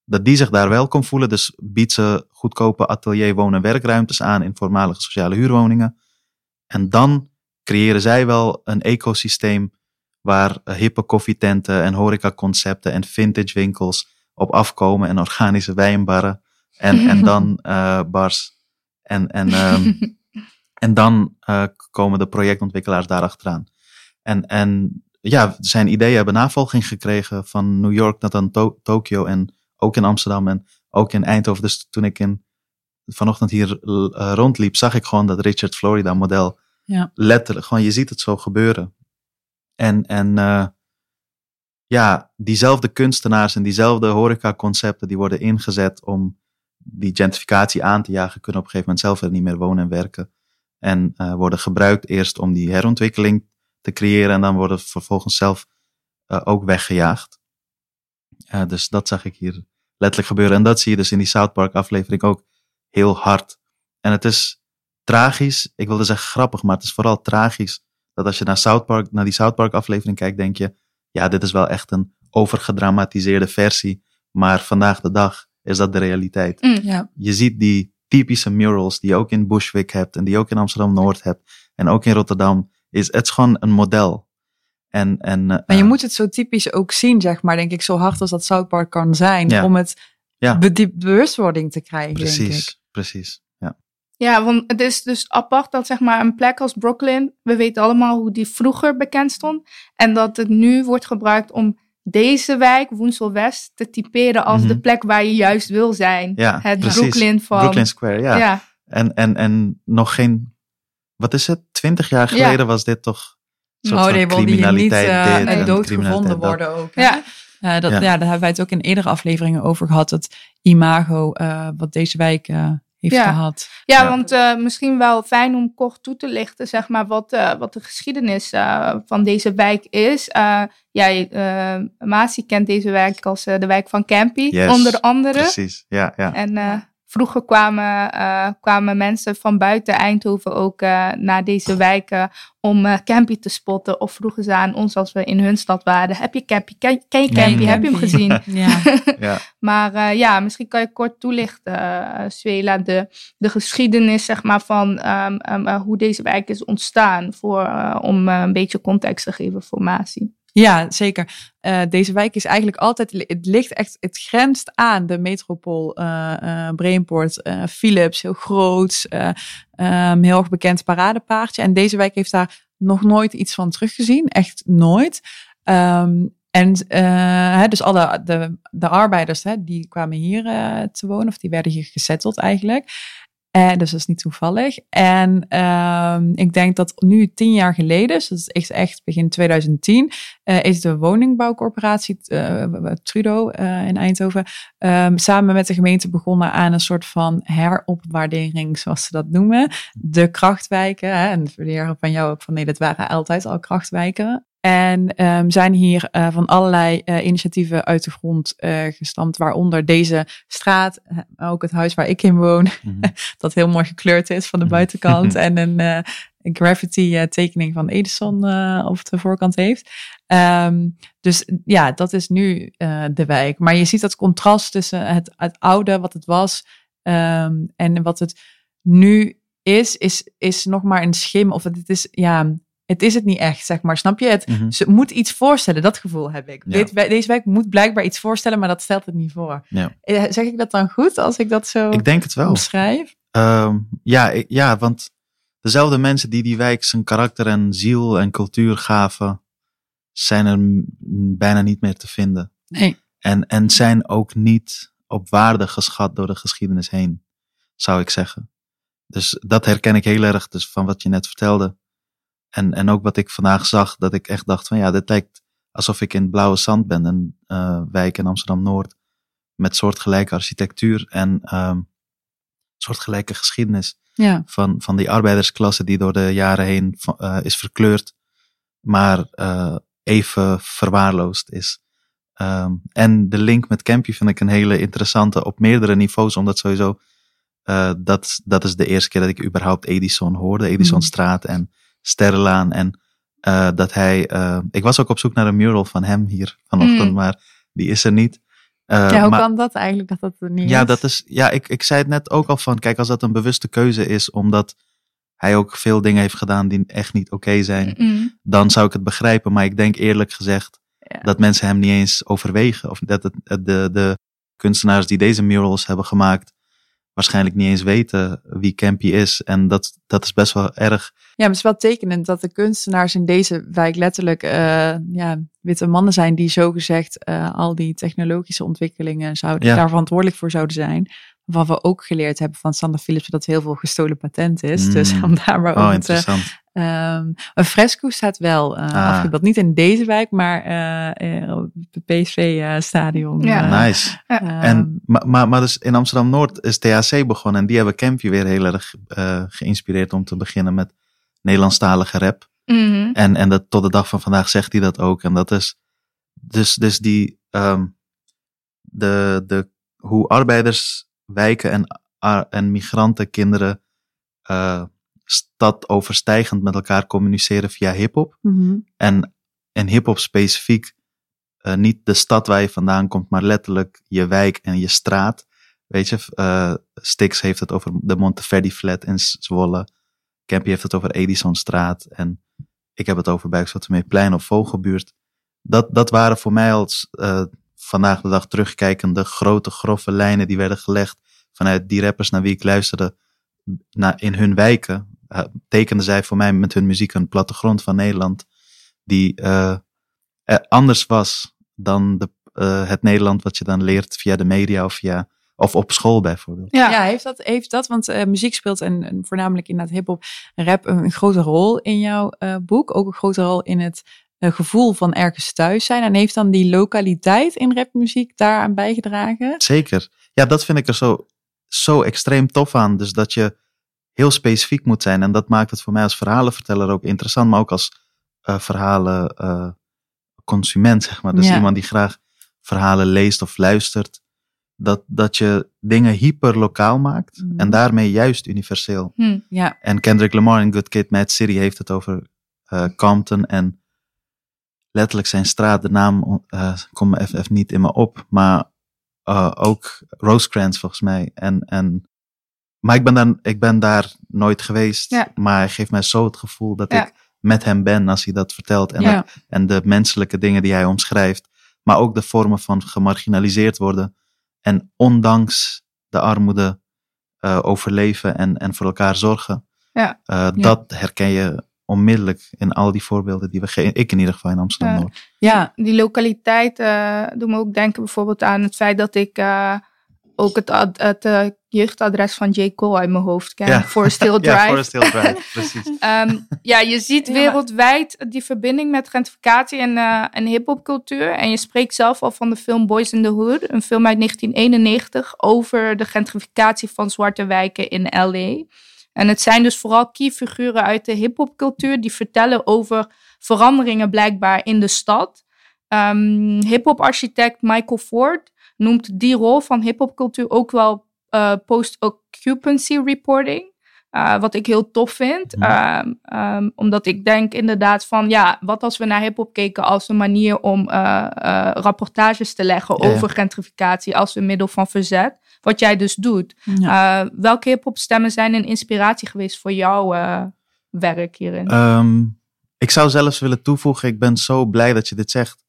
dat die zich daar welkom voelen. Dus biedt ze goedkope atelier, woon- en werkruimtes aan in voormalige sociale huurwoningen. En dan creëren zij wel een ecosysteem waar hippe koffietenten en horecaconcepten en vintage winkels op afkomen en organische wijnbarren en, en dan eh, bars. En, en, ehm, en dan eh, komen de projectontwikkelaars daar achteraan. En, en ja, zijn ideeën hebben navolging gekregen van New York naar dan To- Tokio en ook in Amsterdam en ook in Eindhoven. Dus toen ik in, vanochtend hier eh, rondliep, zag ik gewoon dat Richard Florida model Ja. letterlijk, gewoon je ziet het zo gebeuren. En, en eh, ja, diezelfde kunstenaars en diezelfde horecaconcepten die worden ingezet om die gentrificatie aan te jagen, kunnen op een gegeven moment zelf er niet meer wonen en werken. En eh, worden gebruikt eerst om die herontwikkeling te creëren en dan worden vervolgens zelf eh, ook weggejaagd. Eh, dus dat zag ik hier letterlijk gebeuren. En dat zie je dus in die South Park aflevering ook heel hard. En het is tragisch, ik wilde zeggen grappig, maar het is vooral tragisch dat als je naar, South Park, naar die South Park aflevering kijkt, denk je, ja, dit is wel echt een overgedramatiseerde versie, maar vandaag de dag is dat de realiteit. Ja. Je ziet die typische murals die je ook in Bushwick hebt en die je ook in Amsterdam-Noord hebt en ook in Rotterdam, is, het is gewoon een model. En, en, eh, Maar je moet het zo typisch ook zien, zeg maar, denk ik, zo hard als dat South Park kan zijn, Ja. om het Ja. be- die bewustwording te krijgen, denk ik. precies, precies. Ja. Ja, want het is dus apart dat zeg maar een plek als Brooklyn, we weten allemaal hoe die vroeger bekend stond. En dat het nu wordt gebruikt om deze wijk, Woensel West, te typeren als Mhm. de plek waar je juist wil zijn. Ja, het precies. Brooklyn van... Brooklyn Square, ja. ja. En, en, en nog geen, wat is het, twintig jaar Ja. geleden was dit toch soort Oh van die niet criminaliteit eh, dit met en dood gevonden dat. worden ook. hè? Ja. Eh, dat, Ja. ja. daar hebben wij het ook in eerdere afleveringen over gehad. Het imago eh, wat deze wijk eh, heeft Ja. gehad. Ja, Ja. want eh, misschien wel fijn om kort toe te lichten, zeg maar, wat, eh, wat de geschiedenis eh, van deze wijk is. Eh jij, Masi kent deze wijk als de wijk van Campy, Yes, onder andere. Precies, ja, ja. En eh, vroeger kwamen, eh, kwamen mensen van buiten Eindhoven ook eh, naar deze wijken om eh Campy te spotten. Of vroegen ze aan ons als we in hun stad waren. Heb je Campy? Ken, ken je Nee, Campy? Heb je hem gezien? Ja. ja. Maar eh, ja, misschien kan je kort toelichten, Swela, de, de geschiedenis zeg maar, van ehm, ehm, eh, hoe deze wijk is ontstaan. Voor, om eh, een beetje context te geven voor Masi. Ja, zeker. Eh, deze wijk is eigenlijk altijd, het ligt echt, het grenst aan de metropool eh Brainport, Philips, heel groot, eh, ehm, heel erg bekend paradepaardje. En deze wijk heeft daar nog nooit iets van teruggezien, echt nooit. Ehm, en hè, dus alle de, de arbeiders, hè, die kwamen hier te wonen, of die werden hier gesetteld eigenlijk. En dus dat is niet toevallig. En ehm, ik denk dat nu tien jaar geleden, dus dat is echt, begin 2010, eh, is de woningbouwcorporatie eh, Trudeau eh, in Eindhoven ehm, samen met de gemeente begonnen aan een soort van heropwaardering, zoals ze dat noemen. De krachtwijken, hè, en de van jou ook van nee, dat waren altijd al krachtwijken. En ehm, zijn hier eh, van allerlei eh, initiatieven uit de grond eh, gestampt, waaronder deze straat, ook het huis waar ik in woon, Mhm. dat heel mooi gekleurd is van de Mhm. buitenkant en een, graffiti tekening van Edison op de voorkant heeft. Ehm, dus ja, dat is nu de wijk. Maar je ziet dat contrast tussen het, het oude, wat het was, ehm, en wat het nu is, is, is nog maar een schim. Of het is, ja, het is het niet echt, zeg maar. Snap je? Het, Mhm. ze moet iets voorstellen, dat gevoel heb ik. Ja. Dit, deze wijk moet blijkbaar iets voorstellen, maar dat stelt het niet voor. Ja. Eh, Zeg ik dat dan goed als ik dat zo Ik denk het wel. omschrijf? Ehm, ja, ik- ja, want dezelfde mensen die die wijk zijn karakter en ziel en cultuur gaven, zijn er bijna niet meer te vinden. Nee. En, en zijn ook niet op waarde geschat door de geschiedenis heen, zou ik zeggen. Dus dat herken ik heel erg dus van wat je net vertelde. En, en ook wat ik vandaag zag, dat ik echt dacht van ja, dit lijkt alsof ik in Blauwe Zand ben, een eh, wijk in Amsterdam-Noord, met soortgelijke architectuur en ehm soortgelijke geschiedenis Ja. van, van die arbeidersklasse die door de jaren heen eh, is verkleurd, maar eh, even verwaarloosd is. Ehm, en de link met Campy vind ik een hele interessante op meerdere niveaus, omdat sowieso dat, dat is de eerste keer dat ik überhaupt Edison hoorde, Edisonstraat en Sterrenlaan. En eh, dat hij, eh, ik was ook op zoek naar een mural van hem hier vanochtend, Mm. maar die is er niet. Eh, ja, hoe maar- kan dat eigenlijk dat dat er niet ja, is? dat is, ja ik, ik zei het net ook al van, kijk, als dat een bewuste keuze is, omdat hij ook veel dingen heeft gedaan die echt niet oké zijn, Mm. dan zou ik het begrijpen. Maar ik denk eerlijk gezegd Ja. dat mensen hem niet eens overwegen. Of dat het, de, de kunstenaars die deze murals hebben gemaakt, waarschijnlijk niet eens weten wie Campy is. En dat, dat is best wel erg. Ja, maar het is wel tekenend dat de kunstenaars in deze wijk letterlijk eh, ja, witte mannen zijn die zogezegd eh al die technologische ontwikkelingen zouden, Ja. daar verantwoordelijk voor zouden zijn. Waarvan we ook geleerd hebben van Sander Philips dat heel veel gestolen patent is. Mm. Dus om daar maar Oh, over te... ehm, een fresco staat wel eh Ah. afgebeeld. Niet in deze wijk, maar eh, eh, op het PSV-stadion. Ja. nice. Ehm, En, maar, maar, maar dus in Amsterdam-Noord is THC begonnen. En die hebben Campy weer heel erg eh, geïnspireerd om te beginnen met Nederlandstalige rap. Mhm. En, en dat, tot de dag van vandaag zegt hij dat ook. En dat is dus, dus die, ehm, de, de, hoe arbeiders, wijken en, en migrantenkinderen eh stad overstijgend met elkaar communiceren via hip-hop. mhm. En in hip-hop specifiek eh, niet de stad waar je vandaan komt, maar letterlijk je wijk en je straat. Weet je, eh Stix heeft het over de Monteverdi Flat in Zwolle. Campy heeft het over Edisonstraat. En ik heb het over Buikslotermeerplein of Vogelbuurt. Dat, dat waren voor mij als eh, vandaag de dag terugkijkende grote, grove lijnen die werden gelegd vanuit die rappers naar wie ik luisterde naar, in hun wijken. Eh, tekenden zij voor mij met hun muziek een plattegrond van Nederland die eh, anders was dan de, eh, het Nederland wat je dan leert via de media of, via, of op school bijvoorbeeld. Ja. Ja, heeft dat, heeft dat want eh, muziek speelt en, en voornamelijk in dat hip-hop en rap een, een grote rol in jouw eh, boek. Ook een grote rol in het eh, gevoel van ergens thuis zijn. En heeft dan die lokaliteit in rapmuziek daaraan bijgedragen? Zeker. Ja, dat vind ik er zo zo extreem tof aan. Dus dat je heel specifiek moet zijn. En dat maakt het voor mij als verhalenverteller ook interessant, maar ook als uh, verhalen uh, consument, zeg maar. Dus Ja. iemand die graag verhalen leest of luistert. Dat, dat je dingen hyperlokaal maakt en daarmee juist universeel. Hm. Ja, En Kendrick Lamar in Good Kid, Mad City heeft het over eh, Compton en letterlijk zijn straat, de naam eh komt me even, even niet in me op, maar eh, ook Rosecrans volgens mij. En, en, maar ik ben, daar, ik ben daar nooit geweest, Ja. maar hij geeft mij zo het gevoel dat Ja. ik met hem ben als hij dat vertelt. En, ja. en de menselijke dingen die hij omschrijft, maar ook de vormen van gemarginaliseerd worden en ondanks de armoede eh, overleven en, en voor elkaar zorgen. Ja. Eh, Dat herken je onmiddellijk in al die voorbeelden die we geven. Ik in ieder geval in Amsterdam Ja. Die lokaliteit eh doet me ook denken bijvoorbeeld aan het feit dat ik ook het, ad- het eh, jeugdadres van J. Cole uit mijn hoofd ken. Ja. Forest Hill Drive. Ja, Forest Hill Drive, precies. Ehm, ja, je ziet wereldwijd die verbinding met gentrificatie en, eh en hip-hopcultuur. En je spreekt zelf al van de film Boys in the Hood, een film uit 1991 over de gentrificatie van zwarte wijken in LA. En het zijn dus vooral key figuren uit de hip-hopcultuur die vertellen over veranderingen blijkbaar in de stad. Ehm hip-hop-architect Michael Ford noemt die rol van hip-hopcultuur ook wel eh, post-occupancy reporting. Uh, wat ik heel tof vind. Mhm. Um, um, omdat ik denk inderdaad van, ja, wat als we naar hip-hop keken als een manier om uh, uh, rapportages te leggen Ja, ja. over gentrificatie als een middel van verzet. Wat jij dus doet. Uh, welke hip-hop stemmen zijn een inspiratie geweest voor jouw uh, werk hierin? Ehm, ik zou zelfs willen toevoegen, ik ben zo blij dat je dit zegt.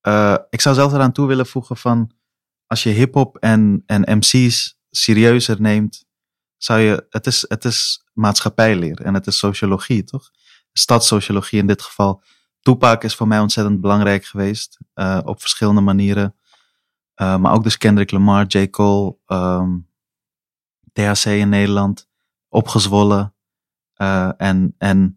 Eh, ik zou zelfs eraan toe willen voegen van, als je hip-hop en, en MC's serieuzer neemt, zou je, het is, het is maatschappijleer en het is sociologie, toch? Stadssociologie in dit geval. Tupac is voor mij ontzettend belangrijk geweest, eh, op verschillende manieren. Uh, maar ook dus Kendrick Lamar, J. Cole, um, THC in Nederland, opgezwollen. Uh, en, en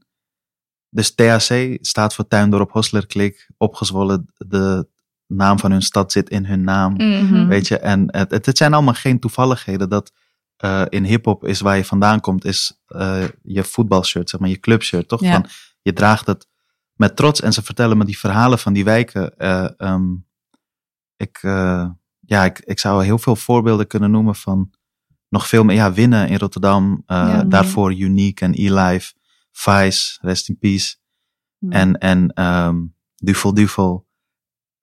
dus THC staat voor Tuindorp Hostler Klik, opgezwollen. De naam van hun stad zit in hun naam. Mhm. Weet je, en het, het, het zijn allemaal geen toevalligheden dat uh, in hip-hop is waar je vandaan komt, is uh, je voetbalshirt, zeg maar, je clubshirt, toch? Ja. Van, je draagt het met trots en ze vertellen me die verhalen van die wijken. Uh, um, ik, ja, ik, ik zou heel veel voorbeelden kunnen noemen van nog veel meer. Ja, winnen in Rotterdam, ja, daarvoor Unique en E-Life, Vice, Rest in Peace. En, en um, Duvel Duvel.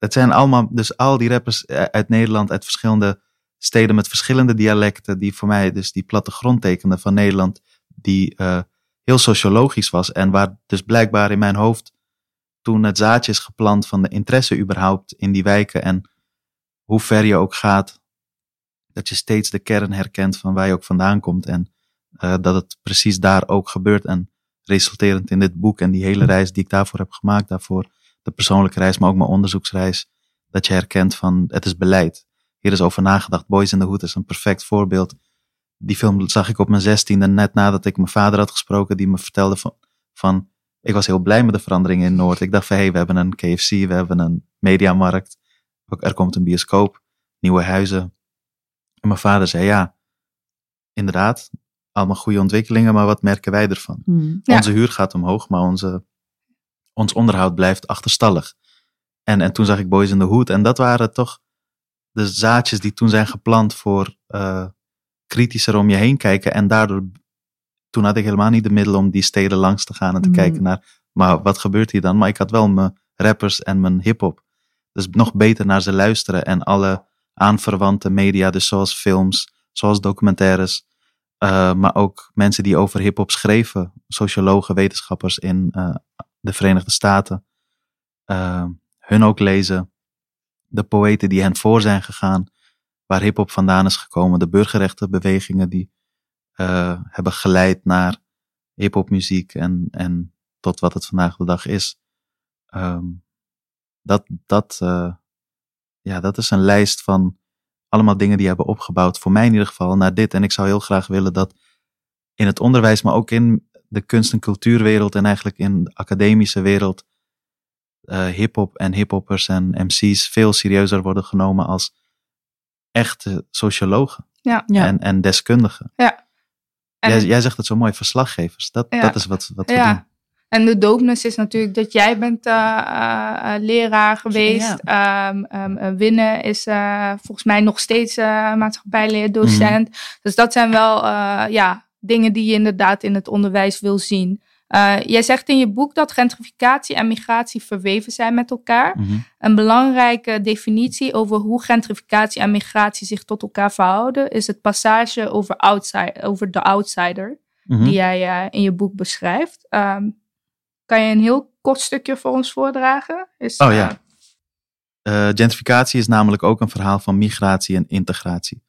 Het zijn allemaal, dus al die rappers uit Nederland, uit verschillende steden met verschillende dialecten, die voor mij dus die plattegrond tekenden van Nederland, die uh, heel sociologisch was en waar dus blijkbaar in mijn hoofd toen het zaadje is geplant van de interesse überhaupt in die wijken en hoe ver je ook gaat, dat je steeds de kern herkent van waar je ook vandaan komt en uh, dat het precies daar ook gebeurt en resulterend in dit boek en die hele reis die ik daarvoor heb gemaakt, daarvoor de persoonlijke reis, maar ook mijn onderzoeksreis, dat je herkent van het is beleid. Hier is over nagedacht. Boys in the Hood is een perfect voorbeeld. Die film zag ik op mijn zestiende, net nadat ik mijn vader had gesproken, die me vertelde van, van ik was heel blij met de veranderingen in Noord. Ik dacht van, hé, hey, we hebben een KFC, we hebben een mediamarkt, er komt een bioscoop, nieuwe huizen. En mijn vader zei, ja, inderdaad, allemaal goede ontwikkelingen, maar wat merken wij ervan? Mm. Ja. Onze huur gaat omhoog, maar onze, ons onderhoud blijft achterstallig. En, en toen zag ik Boys in the Hood en dat waren toch de zaadjes die toen zijn geplant voor uh, kritischer om je heen kijken. En daardoor, toen had ik helemaal niet de middelen om die steden langs te gaan en te Mm. kijken naar, maar wat gebeurt hier dan? Maar ik had wel mijn rappers en mijn hip-hop. Dus nog beter naar ze luisteren en alle aanverwante media, dus zoals films, zoals documentaires, uh, maar ook mensen die over hip-hop schreven, sociologen, wetenschappers in uh, de Verenigde Staten, uh, hun ook lezen de poëten die hen voor zijn gegaan, waar hip-hop vandaan is gekomen, de burgerrechtenbewegingen die uh, hebben geleid naar hip-hop muziek en, en tot wat het vandaag de dag is. Um, dat, dat, uh, ja, dat is een lijst van allemaal dingen die hebben opgebouwd, voor mij in ieder geval, naar dit. En ik zou heel graag willen dat in het onderwijs, maar ook in de kunst- en cultuurwereld en eigenlijk in de academische wereld, uh, hip-hop en hiphoppers en MC's veel serieuzer worden genomen als echte sociologen. Ja. Ja. En, en deskundigen. Ja. En, Jij, jij zegt het zo mooi, verslaggevers. Dat, Ja. dat is wat, wat we ja. doen. En de doopnis is natuurlijk dat jij bent eh, eh, leraar geweest. Ehm, ehm, eh, Winnen is eh, volgens mij nog steeds uh, maatschappijleerdocent. Mhm. Dus dat zijn wel uh, ja, dingen die je inderdaad in het onderwijs wil zien. Uh, jij zegt in je boek dat gentrificatie en migratie verweven zijn met elkaar. Mhm. Een belangrijke definitie over hoe gentrificatie en migratie zich tot elkaar verhouden is het passage over, outside, over de outsider, Mhm. die jij uh, in je boek beschrijft. Um, kan je een heel kort stukje voor ons voordragen? Is, oh ja. Uh, gentrificatie is namelijk ook een verhaal van migratie en integratie.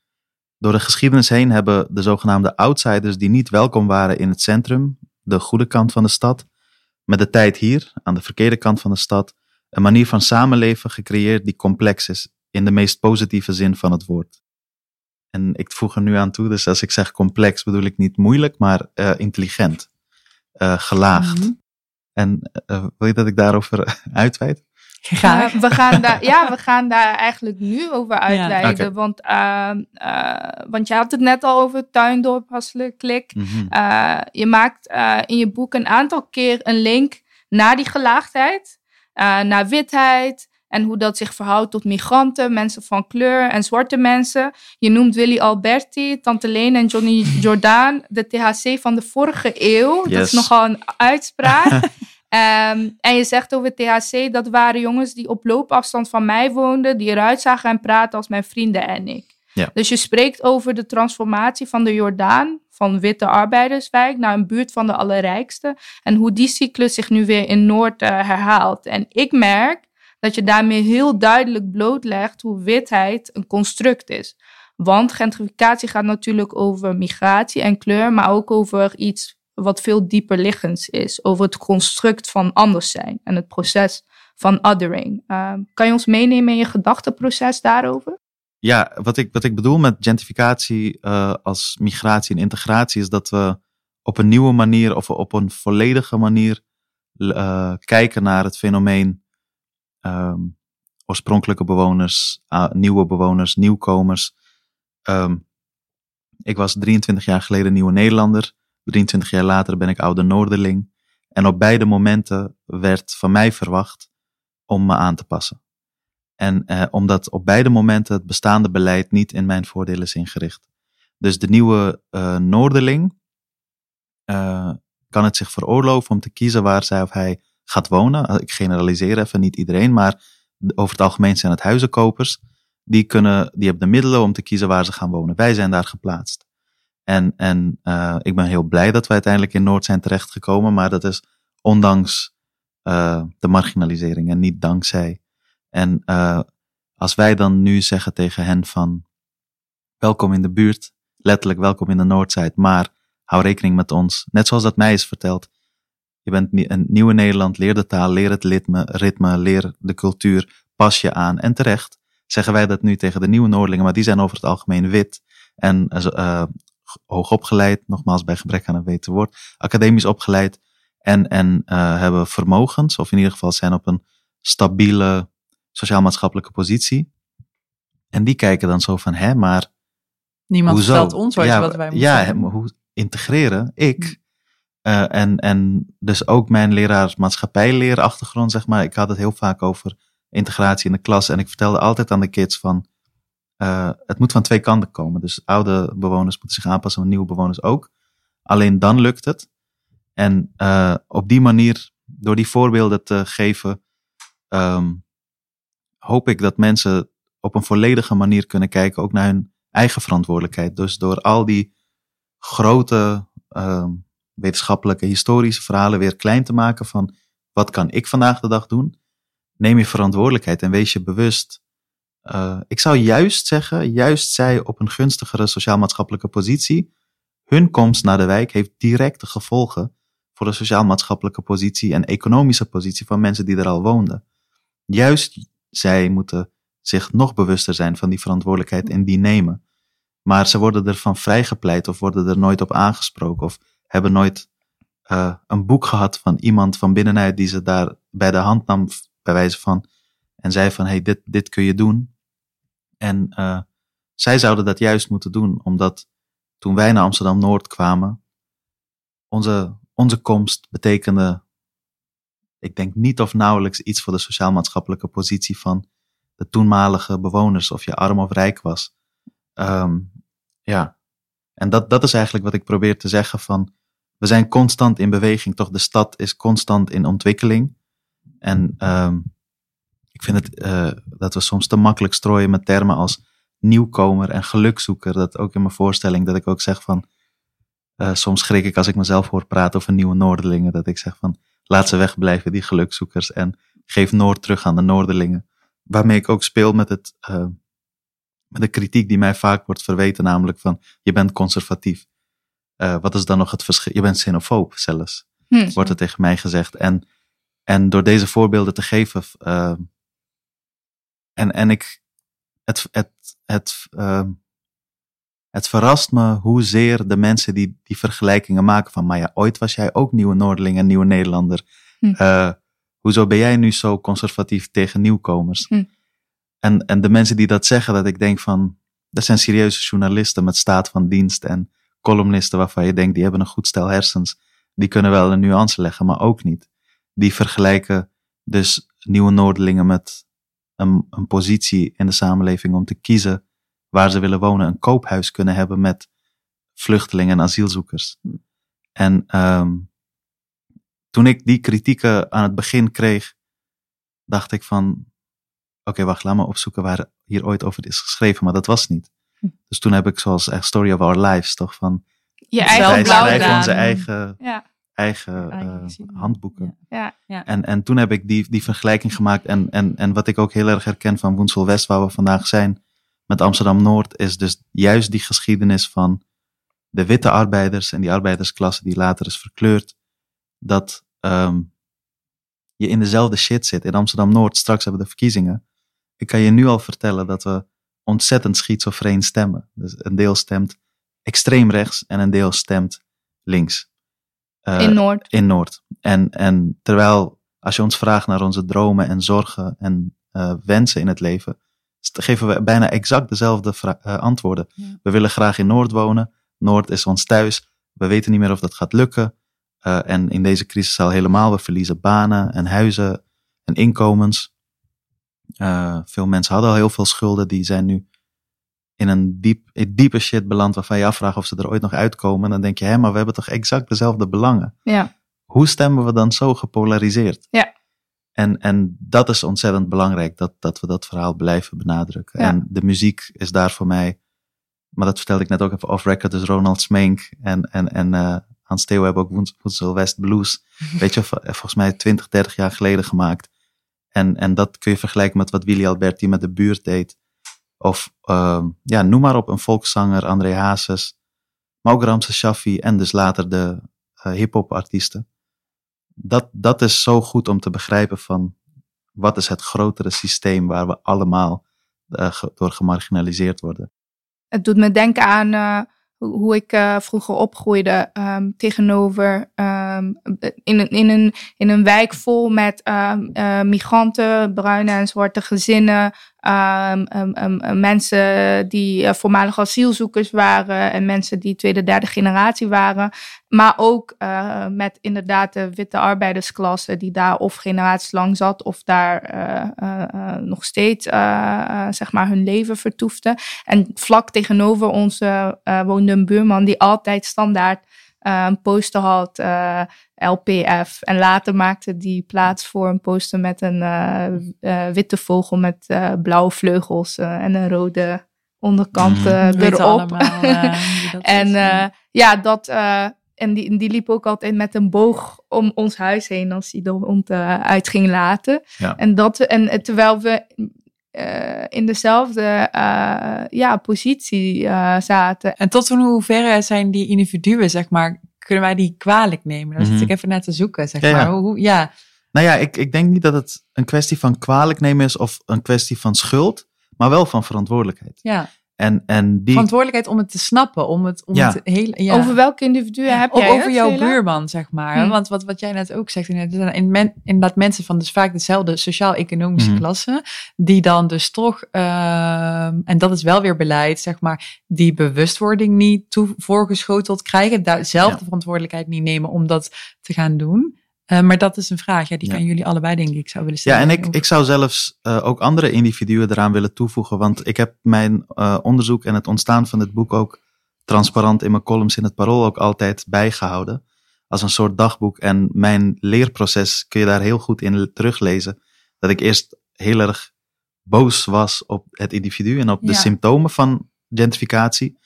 Door de geschiedenis heen hebben de zogenaamde outsiders die niet welkom waren in het centrum, de goede kant van de stad, met de tijd hier, aan de verkeerde kant van de stad, een manier van samenleven gecreëerd die complex is, in de meest positieve zin van het woord. En ik voeg er nu aan toe, dus als ik zeg complex bedoel ik niet moeilijk, maar uh, intelligent, uh, gelaagd. Mm -hmm. En uh, wil je dat ik daarover uitweid? Graag. Uh, we gaan daar, ja, we gaan daar eigenlijk nu over uitweiden. Ja. Okay. Want, uh, want je had het net al over tuindorp, Hasselen, klik. Mm -hmm. je maakt in je boek een aantal keer een link naar die gelaagdheid, naar witheid. En hoe dat zich verhoudt tot migranten, mensen van kleur en zwarte mensen. Je noemt Willy Alberti, Tante Leen en Johnny Jordaan de THC van de vorige eeuw. Yes. Dat is nogal een uitspraak. Um, en je zegt over THC, dat waren jongens die op loopafstand van mij woonden, die eruit zagen en praten als mijn vrienden en ik. Ja. Dus je spreekt over de transformatie van de Jordaan, van witte arbeiderswijk naar een buurt van de allerrijkste. En hoe die cyclus zich nu weer in Noord uh, herhaalt. En ik merk dat je daarmee heel duidelijk blootlegt hoe witheid een construct is. Want gentrificatie gaat natuurlijk over migratie en kleur, maar ook over iets wat veel dieper liggends is. Over het construct van anders zijn en het proces van othering. Uh, kan je ons meenemen in je gedachteproces daarover? Ja, wat ik, wat ik bedoel met gentrificatie uh, als migratie en integratie is dat we op een nieuwe manier of op een volledige manier uh, kijken naar het fenomeen um, oorspronkelijke bewoners, nieuwe bewoners, nieuwkomers. Um, ik was 23 jaar geleden nieuwe Nederlander. 23 jaar later ben ik oude Noorderling. En op beide momenten werd van mij verwacht om me aan te passen. En eh, omdat op beide momenten het bestaande beleid niet in mijn voordeel is ingericht. Dus de nieuwe uh, Noorderling uh, kan het zich veroorloven om te kiezen waar zij of hij gaat wonen. Ik generaliseer even, niet iedereen, maar over het algemeen zijn het huizenkopers. Die, kunnen, die hebben de middelen om te kiezen waar ze gaan wonen. Wij zijn daar geplaatst. En, en uh, ik ben heel blij dat we uiteindelijk in Noord zijn terechtgekomen, maar dat is ondanks uh, de marginalisering en niet dankzij. En uh, als wij dan nu zeggen tegen hen van welkom in de buurt, letterlijk welkom in de Noordzijde, maar hou rekening met ons. Net zoals dat mij is verteld. Je bent een nieuwe Nederland, leer de taal, leer het ritme, ritme, leer de cultuur, pas je aan. En terecht zeggen wij dat nu tegen de nieuwe Noordelingen, maar die zijn over het algemeen wit en hoogopgeleid, nogmaals bij gebrek aan een weten woord, academisch opgeleid en, en uh, hebben vermogens, of in ieder geval zijn op een stabiele sociaal-maatschappelijke positie. En die kijken dan zo van, hè, maar Niemand hoezo? vertelt ons wat, ja, wat wij moeten Ja, doen. hoe integreren? Ik. Uh, en, en dus ook mijn leraar maatschappijleerachtergrond, zeg maar. Ik had het heel vaak over integratie in de klas. En ik vertelde altijd aan de kids van, uh, het moet van twee kanten komen. Dus oude bewoners moeten zich aanpassen, maar nieuwe bewoners ook. Alleen dan lukt het. En uh, op die manier, door die voorbeelden te geven, um, hoop ik dat mensen op een volledige manier kunnen kijken, ook naar hun eigen verantwoordelijkheid. Dus door al die grote um, wetenschappelijke, historische verhalen weer klein te maken van wat kan ik vandaag de dag doen, neem je verantwoordelijkheid en wees je bewust. Uh, ik zou juist zeggen, juist zij op een gunstigere sociaal-maatschappelijke positie, hun komst naar de wijk heeft directe gevolgen voor de sociaal-maatschappelijke positie en economische positie van mensen die er al woonden. Juist zij moeten zich nog bewuster zijn van die verantwoordelijkheid en die nemen. Maar ze worden ervan vrijgepleit of worden er nooit op aangesproken of hebben nooit uh, een boek gehad van iemand van binnenuit die ze daar bij de hand nam, bij wijze van, en zei van, hey, dit, dit kun je doen. En uh, zij zouden dat juist moeten doen, omdat toen wij naar Amsterdam Noord kwamen, onze, onze komst betekende, ik denk niet of nauwelijks iets voor de sociaal-maatschappelijke positie van de toenmalige bewoners, of je arm of rijk was. Ehm, ja, en dat, dat is eigenlijk wat ik probeer te zeggen van, we zijn constant in beweging, toch de stad is constant in ontwikkeling. En ehm, ik vind het uh, dat we soms te makkelijk strooien met termen als nieuwkomer en gelukzoeker. Dat ook in mijn voorstelling, dat ik ook zeg van, uh, soms schrik ik als ik mezelf hoor praten over nieuwe Noorderlingen, dat ik zeg van, laat ze wegblijven, die gelukzoekers, en geef Noord terug aan de Noorderlingen. Waarmee ik ook speel met het, uh, met de kritiek die mij vaak wordt verweten, namelijk van, je bent conservatief. Uh, wat is dan nog het verschil? Je bent xenofoob zelfs, hm. wordt er tegen mij gezegd. En, en door deze voorbeelden te geven, en, en ik, het, het, het, uh, het verrast me hoezeer de mensen die die vergelijkingen maken van, maar ja, ooit was jij ook nieuwe Noorderling en nieuwe Nederlander. Hm. hoezo ben jij nu zo conservatief tegen nieuwkomers? Hm. En, en de mensen die dat zeggen, dat ik denk van, dat zijn serieuze journalisten met staat van dienst en columnisten waarvan je denkt, die hebben een goed stel hersens. Die kunnen wel een nuance leggen, maar ook niet. Die vergelijken dus nieuwe Noorderlingen met een, een positie in de samenleving om te kiezen waar ze willen wonen. Een koophuis kunnen hebben met vluchtelingen en asielzoekers. En um, toen ik die kritieken aan het begin kreeg, dacht ik van, oké, okay, wacht, laat me opzoeken waar hier ooit over is geschreven, maar dat was niet. Dus toen heb ik zoals echt Story of Our Lives, toch van... Je eigen wij schrijven onze eigen, ja. Eigen uh, handboeken. Ja. Ja. En, en toen heb ik die, die vergelijking gemaakt. En, en, en wat ik ook heel erg herken van Woensel West, waar we vandaag zijn, met Amsterdam Noord, is dus juist die geschiedenis van de witte arbeiders en die arbeidersklasse die later is verkleurd. Dat um, je in dezelfde shit zit. In Amsterdam Noord, straks hebben we de verkiezingen. Ik kan je nu al vertellen dat we ontzettend schizofreen stemmen. Dus een deel stemt extreem rechts en een deel stemt links. Uh, in Noord. In Noord. En, en terwijl als je ons vraagt naar onze dromen en zorgen en uh, wensen in het leven, geven we bijna exact dezelfde uh, antwoorden. Ja. We willen graag in Noord wonen. Noord is ons thuis. We weten niet meer of dat gaat lukken. en in deze crisis al helemaal. We verliezen banen en huizen en inkomens. Veel mensen hadden al heel veel schulden. Die zijn nu in een diep, in diepe shit beland waarvan je afvraagt of ze er ooit nog uitkomen. En dan denk je, hé, maar we hebben toch exact dezelfde belangen. Ja. Hoe stemmen we dan zo gepolariseerd? Ja. En, en dat is ontzettend belangrijk, dat, dat we dat verhaal blijven benadrukken. Ja. En de muziek is daar voor mij, maar dat vertelde ik net ook even off-record, dus Ronald Smink en, en, en uh, Hans Theo hebben ook Woensel West Blues, weet je, volgens mij 20, 30 jaar geleden gemaakt. En, en dat kun je vergelijken met wat Willy Alberti met de buurt deed. Of uh, ja, noem maar op, een volkszanger, André Hazes. Maar ook Shaffi en dus later de uh, hip-hop artiesten. Dat, dat is zo goed om te begrijpen van wat is het grotere systeem waar we allemaal uh, door gemarginaliseerd worden. Het doet me denken aan hoe ik vroeger opgroeide um, tegenover um, in, een, in, een, in een wijk vol met migranten, bruine en zwarte gezinnen, mensen die uh, voormalig asielzoekers waren en mensen die tweede, derde generatie waren. Maar ook met inderdaad de witte arbeidersklasse die daar of generaties lang zat of daar nog steeds zeg maar hun leven vertoefde. En vlak tegenover ons woonde een buurman die altijd standaard een poster had, uh, LPF. En later maakte die plaats voor een poster met een uh, witte vogel met blauwe vleugels en een rode onderkant mm. erop. Allemaal, en ja, dat. en die, die liep ook altijd met een boog om ons huis heen als hij de hond uit ging laten. Ja. En, dat, en terwijl we uh, in dezelfde uh, ja, positie uh, zaten. En tot in hoeverre zijn die individuen, zeg maar, kunnen wij die kwalijk nemen? Daar mm -hmm. zit ik even naar te zoeken, zeg ja, maar. Ja. Hoe, ja. Nou ja, ik, ik denk niet dat het een kwestie van kwalijk nemen is of een kwestie van schuld, maar wel van verantwoordelijkheid. Ja. En, en die, Verantwoordelijkheid om het te snappen, om het, om Ja. het hele... Ja. Over welke individuen heb jij over jouw Vela? buurman, zeg maar. Hm. Want wat, wat jij net ook zegt, inderdaad, er in men, inderdaad mensen van dus vaak dezelfde sociaal-economische Mhm. klasse, die dan dus toch, ehm, en dat is wel weer beleid, zeg maar, die bewustwording niet toe, voorgeschoteld krijgen, daar zelf Ja. de verantwoordelijkheid niet nemen om dat te gaan doen. Eh, maar dat is een vraag, ja, die Ja. kan jullie allebei denk ik zou willen Ja, stellen. en ik, ik zou zelfs eh, ook andere individuen eraan willen toevoegen. Want ik heb mijn eh, onderzoek en het ontstaan van het boek ook transparant in mijn columns in het Parool ook altijd bijgehouden. Als een soort dagboek. En mijn leerproces kun je daar heel goed in teruglezen. Dat ik eerst heel erg boos was op het individu en op de Ja. symptomen van gentrificatie.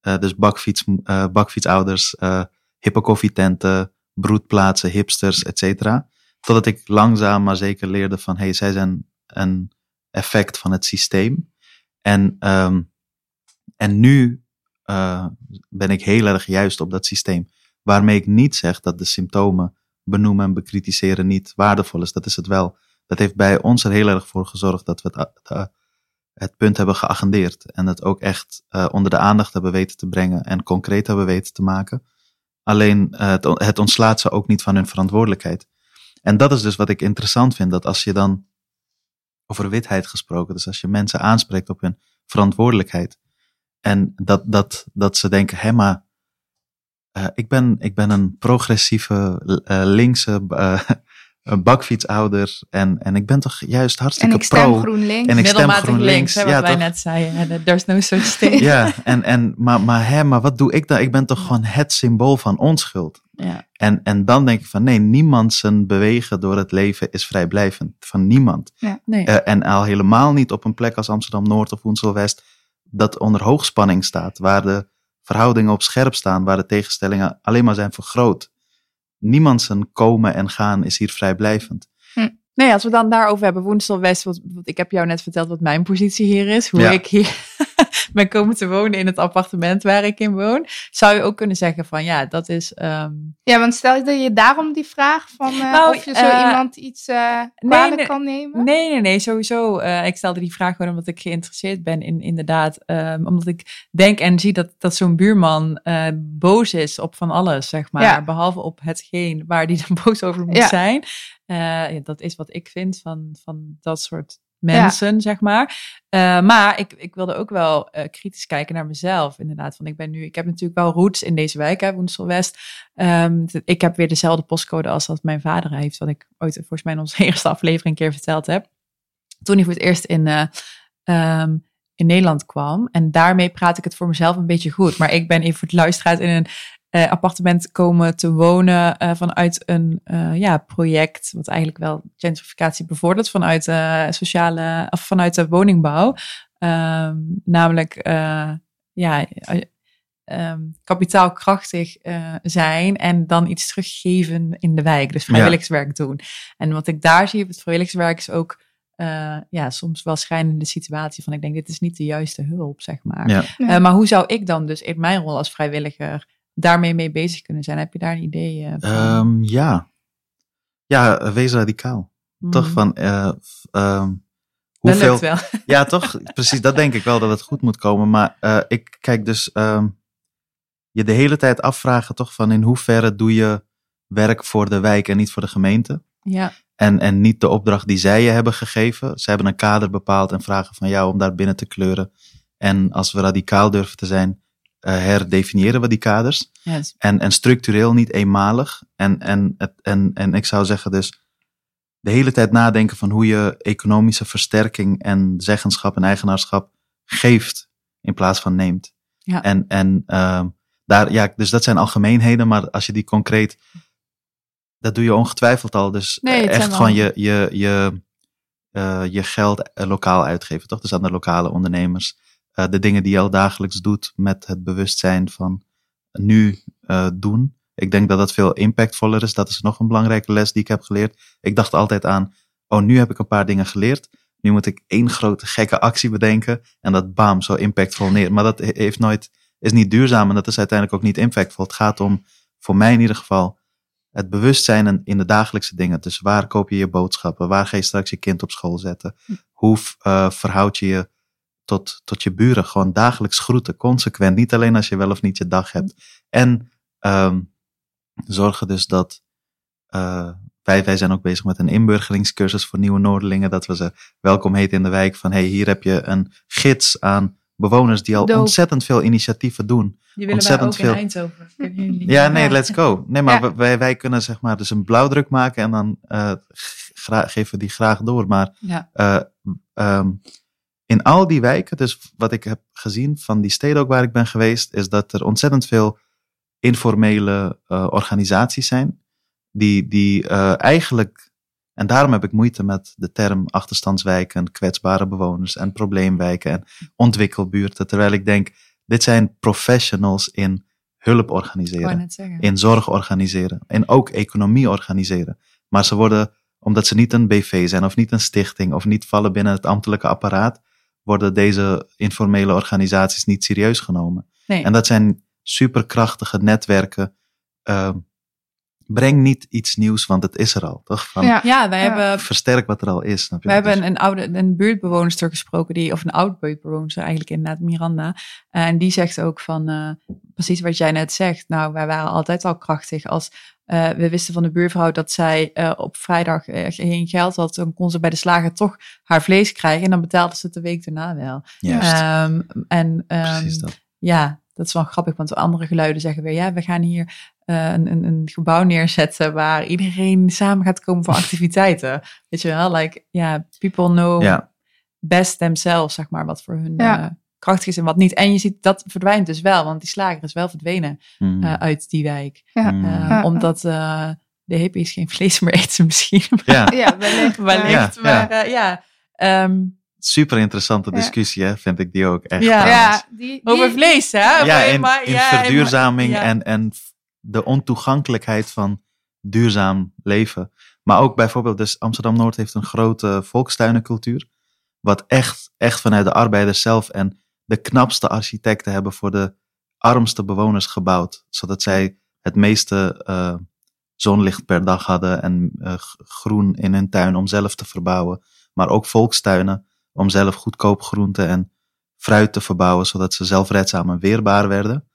Dus bakfiets, bakfietsouders, koffietenten, broedplaatsen, hipsters, et cetera. Totdat ik langzaam maar zeker leerde van, hey, zij zijn een effect van het systeem. En, ehm, en nu eh, ben ik heel erg juist op dat systeem. Waarmee ik niet zeg dat de symptomen benoemen en bekritiseren niet waardevol is. Dat is het wel. Dat heeft bij ons er heel erg voor gezorgd dat we het, eh, het punt hebben geagendeerd. En het ook echt eh, onder de aandacht hebben weten te brengen en concreet hebben weten te maken. Alleen eh, het, ontslaat ze ook niet van hun verantwoordelijkheid. En dat is dus wat ik interessant vind, dat als je dan over witheid gesproken, dus als je mensen aanspreekt op hun verantwoordelijkheid en dat, dat, dat ze denken, hé maar, eh, ik, ben, ik ben een progressieve eh, linkse een bakfietsouder en, en ik ben toch juist En hartstikke ik stem pro. GroenLinks. En ik stem Middelmatig GroenLinks. links, hè, wat Ja, wij toch? net zeiden. There's no such thing. Ja, en, en, maar, maar, hè, maar wat doe ik dan? Ik ben toch gewoon het symbool van onschuld. Ja. En, en dan denk ik van nee, niemand zijn bewegen door het leven is vrijblijvend. Van niemand. Nee. Eh, en al helemaal niet op een plek als Amsterdam Noord of Woensel West, dat onder hoogspanning staat, waar de verhoudingen op scherp staan, waar de tegenstellingen alleen maar zijn vergroot. Niemand zijn komen en gaan is hier vrijblijvend. Nee, als we dan daarover hebben, Woensel West, wat, wat- ik heb jou net verteld wat mijn positie hier is, hoe Ja. ik hier ben komen te wonen in het appartement waar ik in woon, zou je ook kunnen zeggen van ja, dat is. ehm, Ja, want stel dat je daarom die vraag van eh, Nou, of je zo eh, iemand iets eh kwalijk nee. kan nemen. Nee, nee, nee, sowieso. Eh, ik stelde die vraag gewoon omdat ik geïnteresseerd ben in inderdaad. ehm, omdat ik denk en zie dat, dat zo'n buurman eh, boos is op van alles, zeg maar. Ja. Behalve op hetgeen waar die dan boos over moet Ja. zijn. Eh, ja, dat is wat ik vind van, van dat soort mensen, zeg maar. Eh, maar ik, ik wilde ook wel eh, kritisch kijken naar mezelf, inderdaad. Want ik ben nu, ik heb natuurlijk wel roots in deze wijk, hè, Woensel West. Ehm, ik heb weer dezelfde postcode als dat mijn vader heeft, wat ik ooit volgens mij in onze eerste aflevering een keer verteld heb. Toen hij voor het eerst in, eh, ehm, in Nederland kwam. En daarmee praat ik het voor mezelf een beetje goed. Maar ik ben even voor het luisteraars in een eh, appartement komen te wonen eh, vanuit een eh, ja, project, wat eigenlijk wel gentrificatie bevordert vanuit eh, sociale of vanuit de woningbouw. Ehm, namelijk eh, ja, eh, ehm, kapitaalkrachtig eh, zijn en dan iets teruggeven in de wijk. Dus vrijwilligerswerk doen. En wat ik daar zie op het vrijwilligerswerk is ook eh, ja, soms wel schijnende situatie van ik denk dit is niet de juiste hulp, zeg maar. Ja. Ja. Eh, maar hoe zou ik dan dus in mijn rol als vrijwilliger daarmee mee bezig kunnen zijn? Heb je daar een idee eh, van? Ehm, ja. Ja, wees radicaal. Hmm. Toch van ehm, Dat hoeveel. lukt wel. Ja, toch? Precies, dat denk ik wel dat het goed moet komen. Maar eh, ik kijk dus ehm, je de hele tijd afvragen toch van in hoeverre doe je werk voor de wijk en niet voor de gemeente. Ja, En, en niet de opdracht die zij je hebben gegeven. Ze hebben een kader bepaald en vragen van jou om daar binnen te kleuren. En als we radicaal durven te zijn, herdefiniëren we die kaders. yes. En, en structureel niet eenmalig. En, en, en, en ik zou zeggen dus de hele tijd nadenken van hoe je economische versterking en zeggenschap en eigenaarschap geeft in plaats van neemt. Ja. En, en ehm, daar, ja, dus dat zijn algemeenheden, maar als je die concreet, dat doe je ongetwijfeld al. Dus Nee, echt gewoon je, je, je, eh, je geld eh, lokaal uitgeven, toch? Dus aan de lokale ondernemers. Eh, de dingen die je al dagelijks doet met het bewustzijn van nu eh, doen. Ik denk dat dat veel impactvoller is. Dat is nog een belangrijke les die ik heb geleerd. Ik dacht altijd aan, oh, nu heb ik een paar dingen geleerd. Nu moet ik één grote gekke actie bedenken en dat bam, zo impactvol neer. Maar dat he- heeft nooit, is niet duurzaam en dat is uiteindelijk ook niet impactvol. Het gaat om, voor mij in ieder geval, het bewustzijn in- in de dagelijkse dingen. Dus waar koop je je boodschappen? Waar ga je straks je kind op school zetten? Hoe eh, verhoud je je tot, tot je buren. Gewoon dagelijks groeten, consequent. Niet alleen als je wel of niet je dag hebt. En ehm, zorgen dus dat. eh, wij, wij zijn ook bezig met een inburgeringscursus voor nieuwe Noorderlingen. Dat we ze welkom heten in de wijk. Van hey, hier heb je een gids aan bewoners die al ontzettend veel initiatieven doen. Die Ontzettend ook veel. in Eindhoven. Ja, nee, let's go. Nee, maar Ja. wij, wij kunnen zeg maar dus een blauwdruk maken en dan eh, geven we die graag door. Maar Ja. eh, ehm, in al die wijken, dus wat ik heb gezien van die steden ook waar ik ben geweest, is dat er ontzettend veel informele eh, organisaties zijn. Die, die eh, eigenlijk, en daarom heb ik moeite met de term achterstandswijken, kwetsbare bewoners en probleemwijken en ontwikkelbuurten. Terwijl ik denk, dit zijn professionals in hulp organiseren in zorg organiseren en ook economie organiseren. Maar ze worden, omdat ze niet een BV zijn of niet een stichting of niet vallen binnen het ambtelijke apparaat, worden deze informele organisaties niet serieus genomen. Nee. En dat zijn superkrachtige netwerken. Ehm, breng niet iets nieuws, want het is er al, toch? Van, Ja. ja, wij Ja. hebben Versterk wat er al is. Snap je? We hebben Dus- een, een oude een buurtbewoonster gesproken, die, of een oud buurtbewoonster eigenlijk inderdaad, Miranda. En die zegt ook van, eh, precies wat jij net zegt. Nou, wij waren altijd al krachtig. Als eh, we wisten van de buurvrouw dat zij eh, op vrijdag eh, geen geld had, dan kon ze bij de slager toch haar vlees krijgen. En dan betaalde ze het de week daarna wel. Juist, Ehm, en ehm, precies dat. ja, dat is wel grappig, want andere geluiden zeggen weer, ja, we gaan hier eh, een, een, een gebouw neerzetten waar iedereen samen gaat komen voor activiteiten. Weet je wel, like, ja, people know Ja, best themselves, zeg maar, wat voor hun Ja. eh, krachtig is en wat niet. En je ziet, dat verdwijnt dus wel, want die slager is wel verdwenen Mm. eh, uit die wijk. Ja. Mm. Eh, Ja. Omdat eh, de hippies geen vlees meer eten misschien. ja. Ja, wellicht. Wellicht, Ja, ja. maar eh, ja. Ehm, super interessante Ja. discussie, hè, vind ik die ook echt. Ja. die, die, over vlees, hè? ja, in, maar- in ja, in- verduurzaming ja. en, en de ontoegankelijkheid van duurzaam leven. Maar ook bijvoorbeeld, dus Amsterdam-Noord heeft een grote volkstuinencultuur. Wat echt, echt vanuit de arbeiders zelf en de knapste architecten hebben voor de armste bewoners gebouwd. Zodat zij het meeste eh, zonlicht per dag hadden en eh, groen in hun tuin om zelf te verbouwen. Maar ook volkstuinen om zelf goedkoop groente en fruit te verbouwen, zodat ze zelfredzaam en weerbaar werden.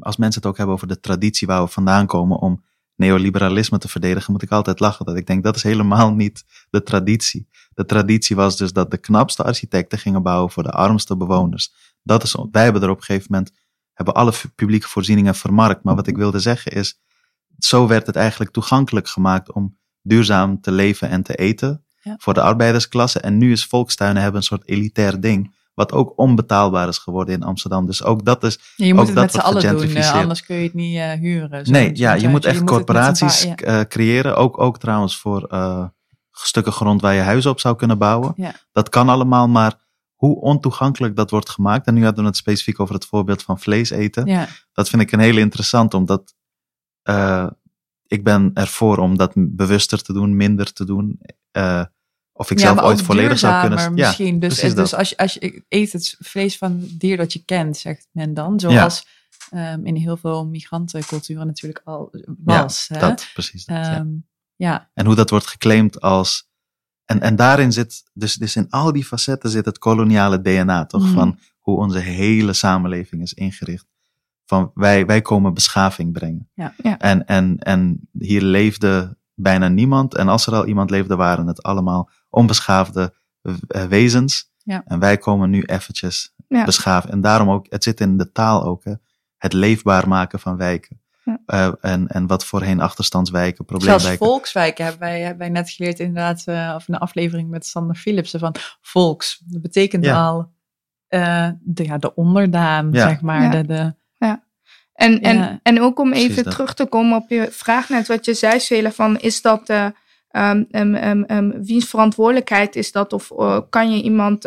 Als mensen het ook hebben over de traditie waar we vandaan komen om neoliberalisme te verdedigen, moet ik altijd lachen. Dat ik denk, dat is helemaal niet de traditie. De traditie was dus dat de knapste architecten gingen bouwen voor de armste bewoners. Dat is, wij hebben er op een gegeven moment, hebben alle publieke voorzieningen vermarkt. Maar wat ik wilde zeggen is, zo werd het eigenlijk toegankelijk gemaakt om duurzaam te leven en te eten Ja. voor de arbeidersklasse. En nu is volkstuinen hebben een soort elitair ding, wat ook onbetaalbaar is geworden in Amsterdam. Dus ook dat is Ja, je moet Ook het dat met z'n allen doen, eh, anders kun je het niet eh, huren. Nee, ja, je moet echt corporaties ja. eh, creëren. Ook, ook trouwens voor stukken grond waar je huizen op zou kunnen bouwen. Ja. Dat kan allemaal, maar hoe ontoegankelijk dat wordt gemaakt. En nu hadden we het specifiek over het voorbeeld van vlees eten. Ja, Dat vind ik een hele interessant, omdat ik ben ervoor om dat bewuster te doen, minder te doen. Of ik ja, zelf ooit volledig zou kunnen. duurzamer Ja, misschien. dus precies dus als je, als je eet het vlees van dier dat je kent, zegt men dan. Zoals ehm, in heel veel migrantenculturen natuurlijk al was. hè? dat, precies. Dat, ja. Ehm, ja. En hoe dat wordt geclaimd als. En, en daarin zit, dus, dus in al die facetten zit het koloniale DNA, toch? Mhm. Van hoe onze hele samenleving is ingericht. Van wij, wij komen beschaving brengen. Ja. Ja. En, en, en hier leefde bijna niemand. En als er al iemand leefde, waren het allemaal onbeschaafde eh, wezens. Ja. En wij komen nu eventjes Ja. beschaafd. En daarom ook, het zit in de taal ook, hè? het leefbaar maken van wijken. Ja. Eh, en, en wat voorheen achterstandswijken, Zelfs probleemwijken. volkswijken hebben wij, hebben wij net geleerd inderdaad, eh, of een aflevering met Sander Philipsen van volks. Dat betekent Ja. al eh, de, ja, de onderdaan, Ja. zeg maar. Ja. De, de, En, en, Ja. en ook om Precies even dat. terug te komen op je vraag net, wat je zei, Svela, van is dat, ehm, ehm, wiens verantwoordelijkheid is dat? Of eh, kan je iemand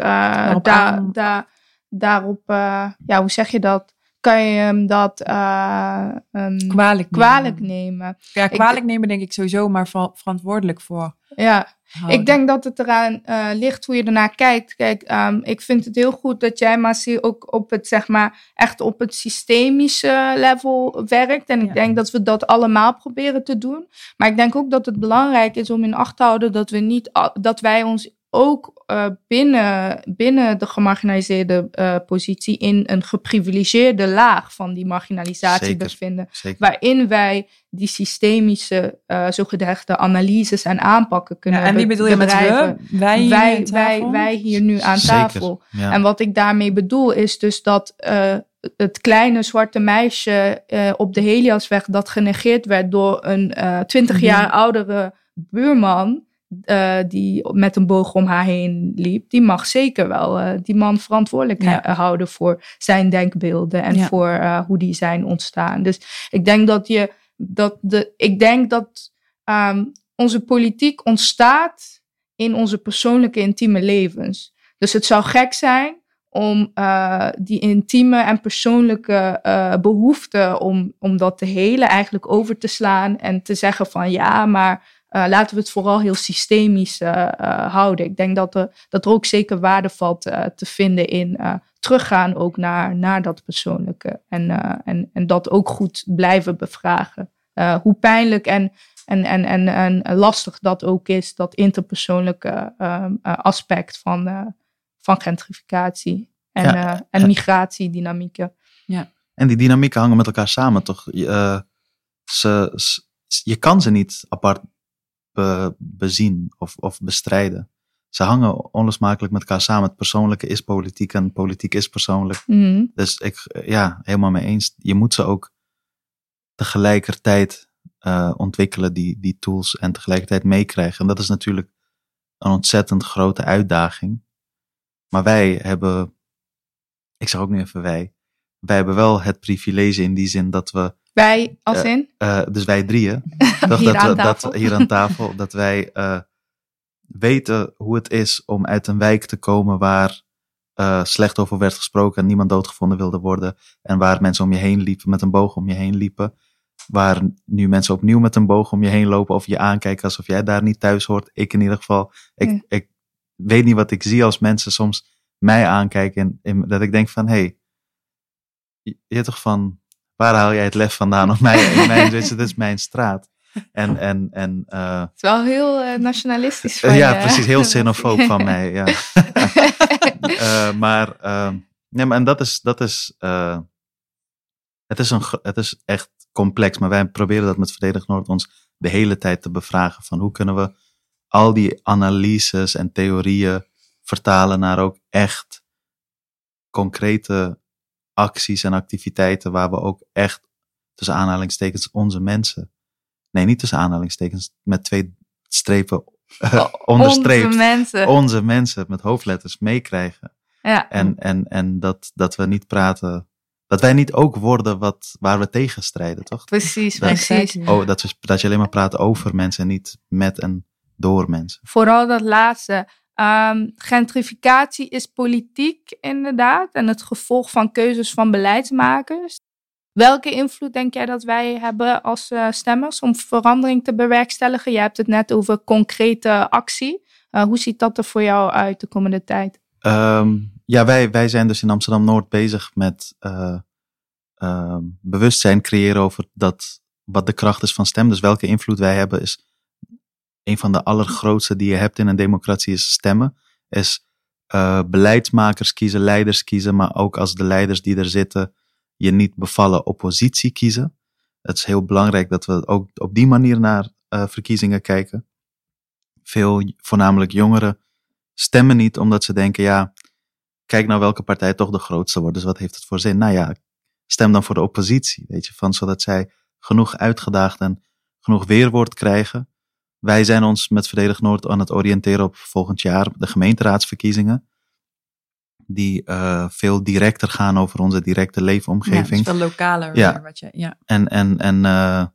daar, aan- daar, daarop, eh, ja, hoe zeg je dat? Kan je hem dat eh, ehm, kwalijk, kwalijk nemen. nemen? Ja, kwalijk nemen denk ik sowieso, maar ver- verantwoordelijk voor. Ja, houden. Ik denk dat het eraan eh, ligt hoe je ernaar kijkt. Kijk, ehm, ik vind het heel goed dat jij, Marcie, ook op het, zeg maar, echt op het systemische level werkt. En ik Ja. denk dat we dat allemaal proberen te doen. Maar ik denk ook dat het belangrijk is om in acht te houden dat we niet, dat wij ons ook uh, binnen, binnen de gemarginaliseerde uh, positie in een geprivilegeerde laag van die marginalisatie Zeker, bevinden. Zeker. Waarin wij die systemische, uh, analyses en aanpakken kunnen Ja, en wie bedoel je met we? Wij hier wij, wij, wij hier nu aan Zeker, tafel. Ja. En wat ik daarmee bedoel is dus dat uh, het kleine zwarte meisje uh, op de Heliasweg dat genegeerd werd door een uh, twintig Mhm. jaar oudere buurman. Uh, die met een boog om haar heen liep, die mag zeker wel uh, die man verantwoordelijk Ja. houden voor zijn denkbeelden en Ja. voor uh, hoe die zijn ontstaan. Dus ik denk dat je dat de, ik denk dat um, onze politiek ontstaat in onze persoonlijke intieme levens. Dus het zou gek zijn om uh, die intieme en persoonlijke uh, behoefte om, om dat te helen eigenlijk over te slaan en te zeggen van ja, maar uh, laten we het vooral heel systemisch uh, houden. Ik denk dat er, dat er ook zeker waarde valt uh, te vinden in uh, teruggaan ook naar, naar dat persoonlijke en, uh, en, en dat ook goed blijven bevragen. Uh, hoe pijnlijk en, en, en, en, en lastig dat ook is, dat interpersoonlijke uh, aspect van, uh, van gentrificatie en, Ja. uh, en migratiedynamieken. En die dynamieken hangen met elkaar samen, toch? Je, uh, ze, ze- je kan ze niet apart be- bezien of, of bestrijden. Ze hangen onlosmakelijk met elkaar samen. Het persoonlijke is politiek en politiek is persoonlijk. Mm. Dus ik, ja, helemaal mee eens. Je moet ze ook tegelijkertijd uh, ontwikkelen, die, die tools, en tegelijkertijd meekrijgen. En dat is natuurlijk een ontzettend grote uitdaging. Maar wij hebben, ik zeg ook nu even wij, wij hebben wel het privilege in die zin dat we, Wij als Eh, in? uh, dus wij drieën, Hier dat, aan dat hier aan tafel, dat wij uh, weten hoe het is om uit een wijk te komen waar slecht over werd gesproken en niemand doodgevonden wilde worden. En waar mensen om je heen liepen, met een boog om je heen liepen. Waar nu mensen opnieuw met een boog om je heen lopen of je aankijken alsof jij daar niet thuis hoort. Ik in ieder geval. Ik, Ja. ik weet niet wat ik zie als mensen soms mij aankijken. En, en dat ik denk van, hé, hey, je, je toch van, waar haal jij het lef vandaan op mij? Mijn, dit, is, mijn straat. En, en, en uh, Het is wel heel uh, nationalistisch van Uh, ja, je, precies. Heel xenofoob van mij. Ja. uh, maar, nee, maar en dat is, dat is, het is, een, het is echt complex. Maar wij proberen dat met Verdedig Noord ons de hele tijd te bevragen. Van hoe kunnen we al die analyses en theorieën vertalen naar ook echt concrete acties en activiteiten waar we ook echt tussen aanhalingstekens onze mensen. Nee, niet tussen aanhalingstekens, met twee strepen uh, onderstreept. Onze mensen. Onze mensen met hoofdletters meekrijgen. Ja. En, en, en dat, dat we niet praten. Dat wij niet ook worden wat, waar we tegen strijden, toch? Precies, Dat- precies. Oh, dat, we, dat je alleen maar praat over mensen en niet met en door mensen. Vooral dat laatste. Um, gentrificatie is politiek, inderdaad. En het gevolg van keuzes van beleidsmakers. Welke invloed denk jij dat wij hebben als uh, stemmers om verandering te bewerkstelligen? Je hebt het net over concrete actie. Uh, hoe ziet dat er voor jou uit de komende tijd? Um, ja, wij, wij zijn dus in Amsterdam Noord bezig met uh, bewustzijn creëren over dat, wat de kracht is van stem. Dus welke invloed wij hebben is een van de allergrootste die je hebt in een democratie is stemmen. Is uh, beleidsmakers kiezen, leiders kiezen, maar ook als de leiders die er zitten je niet bevallen oppositie kiezen. Het is heel belangrijk dat we ook op die manier naar uh, verkiezingen kijken. Veel, voornamelijk jongeren, stemmen niet omdat ze denken, ja, kijk nou welke partij toch de grootste wordt. Dus wat heeft het voor zin? Nou ja, stem dan voor de oppositie, weet je, van zodat zij genoeg uitgedaagd en genoeg weerwoord krijgen. Wij zijn ons met Verdedig Noord aan het oriënteren op volgend jaar de gemeenteraadsverkiezingen. Die uh, veel directer gaan over onze directe leefomgeving. Ja, dus veel lokaler. Ja. Wat je, ja. En, en, en, uh,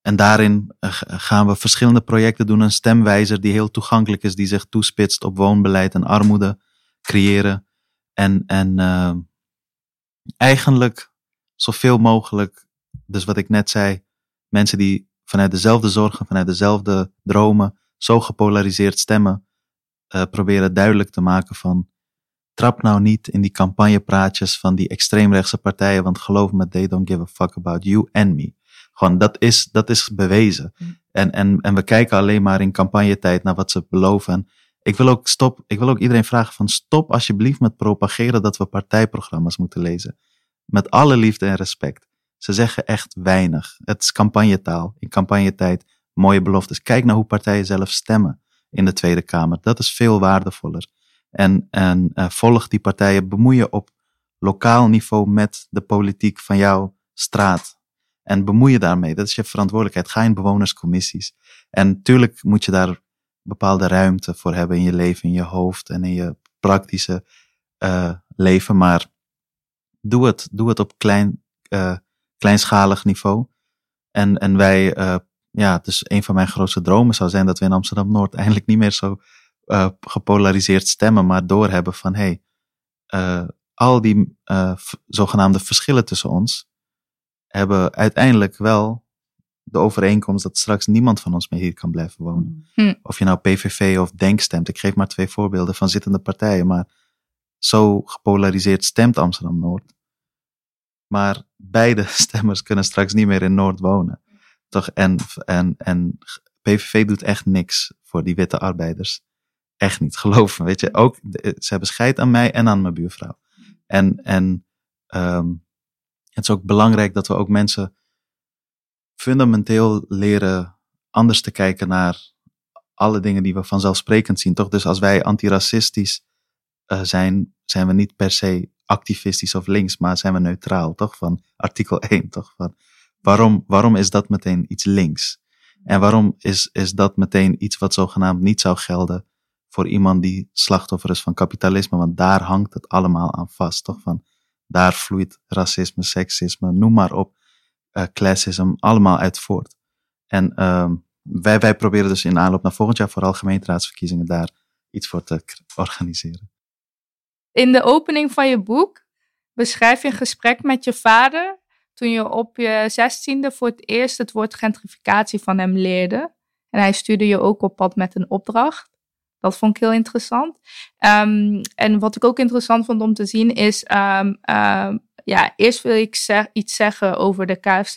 en daarin uh, gaan we verschillende projecten doen. Een stemwijzer die heel toegankelijk is, die zich toespitst op woonbeleid en armoede creëren. En, en uh, eigenlijk zoveel mogelijk, dus wat ik net zei, mensen die vanuit dezelfde zorgen, vanuit dezelfde dromen, zo gepolariseerd stemmen, uh, proberen duidelijk te maken van trap nou niet in die campagnepraatjes van die extreemrechtse partijen, want geloof me, they don't give a fuck about you and me. Gewoon, dat is, dat is bewezen. En, en, en we kijken alleen maar in campagnetijd naar wat ze beloven. En Ik wil ook stop. Ik wil ook iedereen vragen van stop alsjeblieft met propageren dat we partijprogramma's moeten lezen. Met alle liefde en respect. Ze zeggen echt weinig. Het is campagnetaal. In campagnetijd mooie beloftes. Kijk naar hoe partijen zelf stemmen in de Tweede Kamer. Dat is veel waardevoller. En, en uh, volg die partijen, bemoeien op lokaal niveau met de politiek van jouw straat. En bemoei je daarmee. Dat is je verantwoordelijkheid. Ga in bewonerscommissies. En tuurlijk moet je daar bepaalde ruimte voor hebben in je leven, in je hoofd en in je praktische uh, leven. Maar doe het. Doe het op klein, uh, kleinschalig niveau. En, en wij, uh, ja, dus een van mijn grootste dromen zou zijn dat we in Amsterdam Noord eindelijk niet meer zo gepolariseerd stemmen, maar doorhebben van hé, hey, al die zogenaamde verschillen tussen ons hebben uiteindelijk wel de overeenkomst dat straks niemand van ons meer hier kan blijven wonen. Hm. Of je nou PVV of Denk stemt. Ik geef maar twee voorbeelden van zittende partijen, maar zo gepolariseerd stemt Amsterdam Noord. Maar beide stemmers kunnen straks niet meer in Noord wonen. Toch? En, en, en PVV doet echt niks voor die witte arbeiders. Echt niet, geloof me. Weet je, ook, ze hebben scheid aan mij en aan mijn buurvrouw. En, en um, het is ook belangrijk dat we ook mensen fundamenteel leren anders te kijken naar alle dingen die we vanzelfsprekend zien, toch? Dus als wij antiracistisch uh, zijn, zijn we niet per se activistisch of links, maar zijn we neutraal, toch? Van artikel 1, toch? Van waarom, waarom is dat meteen iets links? En waarom is, is dat meteen iets wat zogenaamd niet zou gelden voor iemand die slachtoffer is van kapitalisme? Want daar hangt het allemaal aan vast, toch? Van daar vloeit racisme, seksisme, noem maar op uh, classism allemaal uit voort. En uh, wij, wij proberen dus in aanloop naar volgend jaar vooral gemeenteraadsverkiezingen daar iets voor te organiseren. In de opening van je boek beschrijf je een gesprek met je vader toen je op je zestiende voor het eerst het woord gentrificatie van hem leerde. En hij stuurde je ook op pad met een opdracht. Dat vond ik heel interessant. Um, en wat ik ook interessant vond om te zien is um, um, ja, eerst wil ik iets zeggen over de KFC.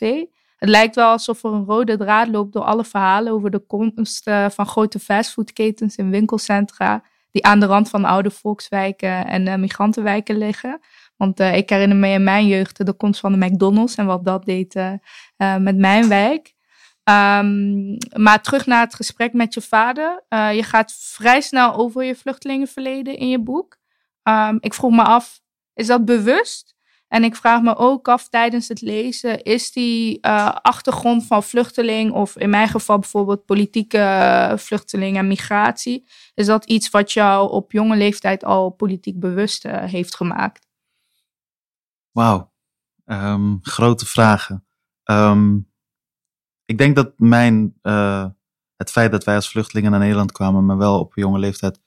Het lijkt wel alsof er een rode draad loopt door alle verhalen over de komst uh, van grote fastfoodketens in winkelcentra. Die aan de rand van oude volkswijken en uh, migrantenwijken liggen. Want uh, ik herinner me in mijn jeugd de komst van de McDonald's en wat dat deed met mijn wijk. Um, maar terug naar het gesprek met je vader. je gaat vrij snel over je vluchtelingenverleden in je boek. Um, ik vroeg me af, is dat bewust? En ik vraag me ook af tijdens het lezen, is die uh, achtergrond van vluchteling, of in mijn geval bijvoorbeeld politieke uh, vluchteling en migratie, is dat iets wat jou op jonge leeftijd al politiek bewust uh, heeft gemaakt? Wauw, um, grote vragen. Um, ik denk dat mijn, het feit dat wij als vluchtelingen naar Nederland kwamen, me wel op jonge leeftijd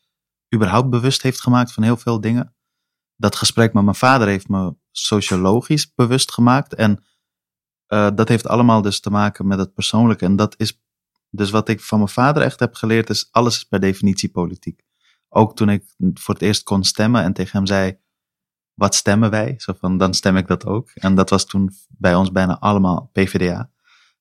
überhaupt bewust heeft gemaakt van heel veel dingen. Dat gesprek met mijn vader heeft me sociologisch bewust gemaakt. En uh, dat heeft allemaal dus te maken met het persoonlijke. En dat is dus wat ik van mijn vader echt heb geleerd, is alles is per definitie politiek. Ook toen ik voor het eerst kon stemmen en tegen hem zei, wat stemmen wij? Zo van, dan stem ik dat ook. En dat was toen bij ons bijna allemaal PvdA.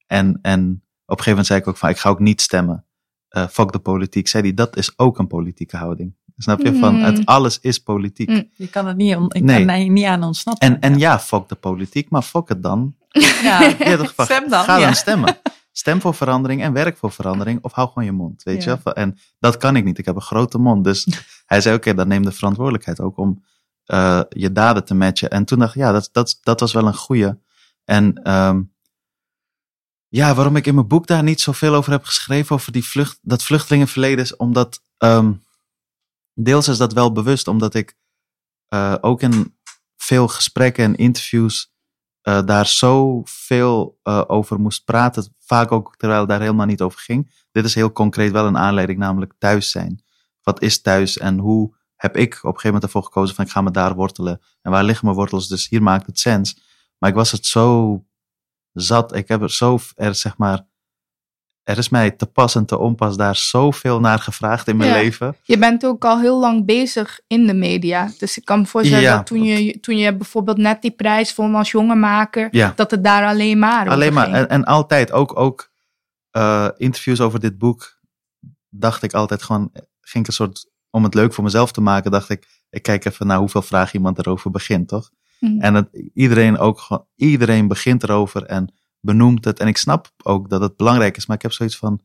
En, en op een gegeven moment zei ik ook van, ik ga ook niet stemmen. Uh, fuck de politiek. Zei hij, dat is ook een politieke houding. Snap je? Van het Mm. alles is politiek. Mm, Je kan het niet, ik Nee. kan niet aan ontsnappen. En, en ja, fuck de politiek, maar fuck het dan. ja. Ja, toch, Stem dan, Ga dan stemmen. Stem voor verandering en werk voor verandering. Of hou gewoon je mond, weet Ja. je wel? En dat kan ik niet. Ik heb een grote mond. Dus hij zei, oké, dan neem de verantwoordelijkheid ook om uh, je daden te matchen. En toen dacht ik, ja, dat, dat, dat was wel een goeie. En um, ja, waarom ik in mijn boek daar niet zoveel over heb geschreven, over die vlucht, dat vluchtelingenverleden, is omdat um, deels is dat wel bewust, omdat ik uh, ook in veel gesprekken en interviews uh, daar zoveel uh, over moest praten. Vaak ook terwijl het daar helemaal niet over ging. Dit is heel concreet wel een aanleiding, namelijk thuis zijn. Wat is thuis en hoe heb ik op een gegeven moment ervoor gekozen van ik ga me daar wortelen. En waar liggen mijn wortels? Dus hier maakt het sens. Maar ik was het zo zat. Ik heb er zo, er zeg maar, er is mij te pas en te onpas daar zoveel naar gevraagd in mijn Ja. leven. Je bent ook al heel lang bezig in de media. Dus ik kan me voorstellen Ja, dat toen je, toen je bijvoorbeeld net die prijs won als jonge maker, Ja. dat het daar alleen maar Alleen maar. En, en altijd, ook, ook uh, interviews over dit boek, dacht ik altijd gewoon, ging ik een soort om het leuk voor mezelf te maken, dacht ik, ik kijk even naar hoeveel vragen iemand erover begint, toch? Mhm. En het, iedereen ook gewoon, iedereen begint erover en benoemt het. En ik snap ook dat het belangrijk is, maar ik heb zoiets van,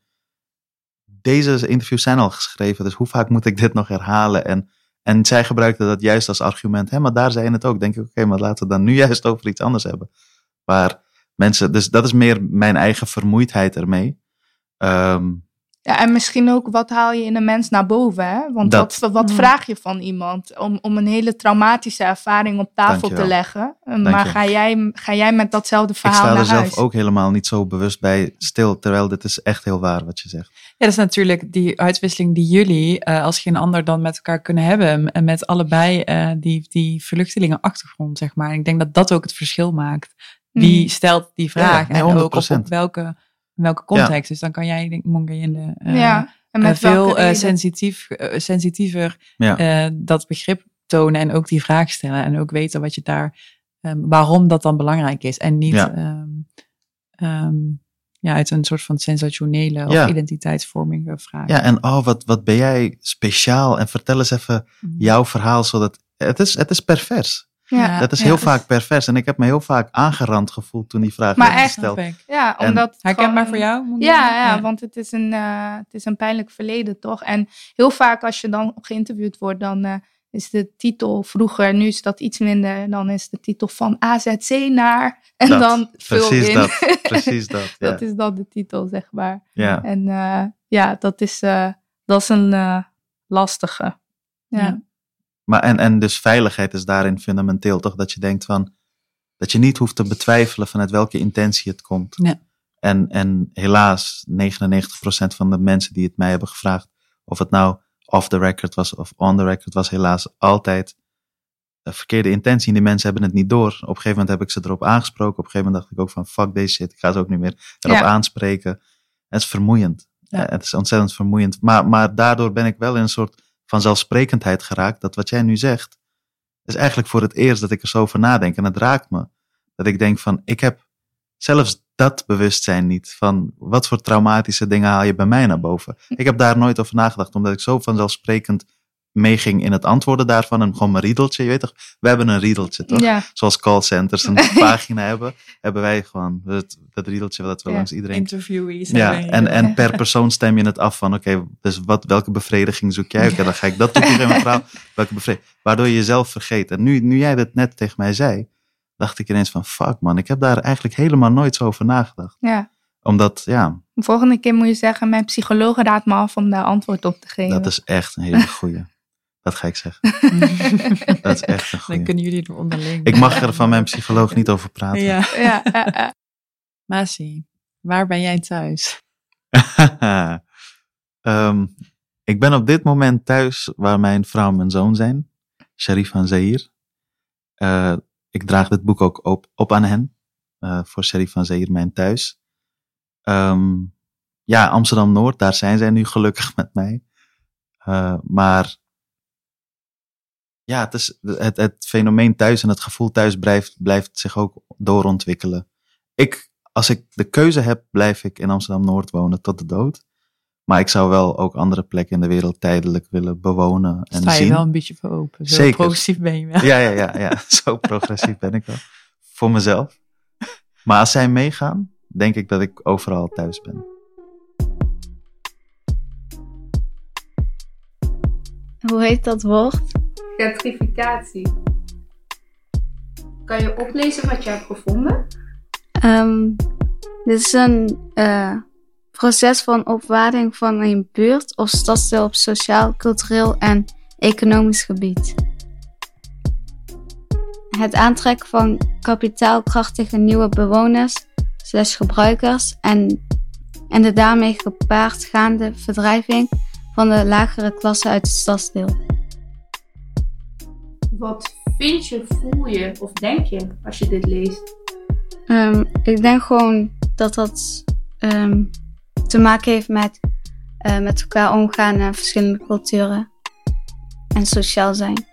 deze interviews zijn al geschreven, dus hoe vaak moet ik dit nog herhalen? En, en zij gebruikte dat juist als argument, hè, maar daar zei je het ook. Denk ik, oké, maar laten we dan nu juist over iets anders hebben. Waar mensen, dus dat is meer mijn eigen vermoeidheid ermee. Ehm, Ja, en misschien ook wat haal je in een mens naar boven, hè? Want Dat. wat, wat Mhm. vraag je van iemand om, om een hele traumatische ervaring op tafel Dankjewel. te leggen? Dank maar ga jij, ga jij met datzelfde ik verhaal sta naar er zelf huis? ook helemaal niet zo bewust bij stil, terwijl dit is echt heel waar wat je zegt. Ja, dat is natuurlijk die uitwisseling die jullie eh, als geen ander dan met elkaar kunnen hebben. En met allebei eh, die, die vluchtelingenachtergrond, zeg maar. En ik denk dat dat ook het verschil maakt. Wie Mhm. stelt die ja, vraag? en ook op, 100%. op welke, in welke context. Dus dan kan jij, denk ik, Monge, in de eh, ja, en eh, met veel eh, sensitief, sensitiever Ja. eh, dat begrip tonen en ook die vraag stellen. En ook weten wat je daar, ehm, waarom dat dan belangrijk is. En niet Ja. ehm, ehm, ja, uit een soort van sensationele of Ja. identiteitsvorming vraag. Ja, en oh, wat, wat ben jij speciaal? En vertel eens even Mhm. jouw verhaal, zodat het is, het is pervers. Ja. Dat is ja, heel dus- vaak pervers. En ik heb me heel vaak aangerand gevoeld toen die vraag Maar werd echt, gesteld. Snap ik. Ja, En- omdat... Herkenbaar gewoon- voor jou? Monge? Ja, ja, want het is, een, eh, het is een pijnlijk verleden, toch? En heel vaak als je dan geïnterviewd wordt, dan eh, is de titel vroeger, nu is dat iets minder, dan is de titel van AZC naar en Dat, dan vul precies in. dat, precies dat. Ja. dat is dan de titel, zeg maar. ja. En eh, ja, dat is, eh, dat is een eh, lastige. Ja. Maar en, en dus veiligheid is daarin fundamenteel, toch? Dat je denkt van, dat je niet hoeft te betwijfelen vanuit welke intentie het komt. Ja. En, en helaas, 99% van de mensen die het mij hebben gevraagd, of het nou off the record was of on the record, was helaas altijd de verkeerde intentie. En die mensen hebben het niet door. Op een gegeven moment heb ik ze erop aangesproken. Op een gegeven moment dacht ik ook van, fuck deze shit, ik ga ze ook niet meer erop Ja. aanspreken. Het is vermoeiend. Ja. Het is ontzettend vermoeiend. Maar, maar daardoor ben ik wel in een soort van zelfsprekendheid geraakt. Dat wat jij nu zegt, is eigenlijk voor het eerst dat ik er zo over nadenk. En het raakt me. Dat ik denk van, ik heb zelfs dat bewustzijn niet. Van wat voor traumatische dingen haal je bij mij naar boven. Ik heb daar nooit over nagedacht, omdat ik zo vanzelfsprekend meeging in het antwoorden daarvan. En gewoon mijn riedeltje, je weet toch? We hebben een riedeltje, toch? Ja. Zoals callcenters een pagina hebben, hebben wij gewoon het, dat riedeltje dat we Ja. langs iedereen Interviewees. ja, en, en per persoon stem je het af van, oké, dus wat, welke bevrediging zoek jij? Oké, dan ga ik dat toevoegen mijn verhaal. Welke bevrediging? Waardoor je jezelf vergeet. En nu, nu jij dat net tegen mij zei, dacht ik ineens van, fuck man, ik heb daar eigenlijk helemaal nooit zo over nagedacht. ja. Omdat, ja, De volgende keer moet je zeggen, mijn psycholoog raadt me af om daar antwoord op te geven. dat is echt een hele goeie. Dat ga ik zeggen. Dat is echt een Dan kunnen jullie er onderling. Ik mag er van mijn psycholoog niet over praten. Ja. Ja. Masi, waar ben jij thuis? Ehm, ik ben op dit moment thuis waar mijn vrouw en mijn zoon zijn. Sharif en Zahir. Eh, ik draag dit boek ook op, op aan hen. eh, voor Sharif en Zahir, mijn thuis. Ehm, ja, Amsterdam-Noord, daar zijn zij nu gelukkig met mij. Eh, maar ja, het, is, het, het fenomeen thuis en het gevoel thuis blijft, blijft zich ook doorontwikkelen. Ik, als ik de keuze heb, blijf ik in Amsterdam-Noord wonen tot de dood. Maar ik zou wel ook andere plekken in de wereld tijdelijk willen bewonen en Sta je zien. wel een beetje voor open. Zo Zeker. progressief ben je wel. Ja, ja, ja, ja. Zo progressief ben ik wel. Voor mezelf. Maar als zij meegaan, denk ik dat ik overal thuis ben. Hoe heet dat woord? Gentrificatie. Kan je oplezen wat je hebt gevonden? Ehm, dit is een eh, proces van opwaarding van een buurt of stadsdeel op sociaal, cultureel en economisch gebied. Het aantrekken van kapitaalkrachtige nieuwe bewoners slash gebruikers en, en de daarmee gepaard gaande verdrijving van de lagere klasse uit het stadsdeel. Wat vind je, voel je of denk je als je dit leest? Ehm, ik denk gewoon dat dat ehm, te maken heeft met eh, met elkaar omgaan en verschillende culturen en sociaal zijn.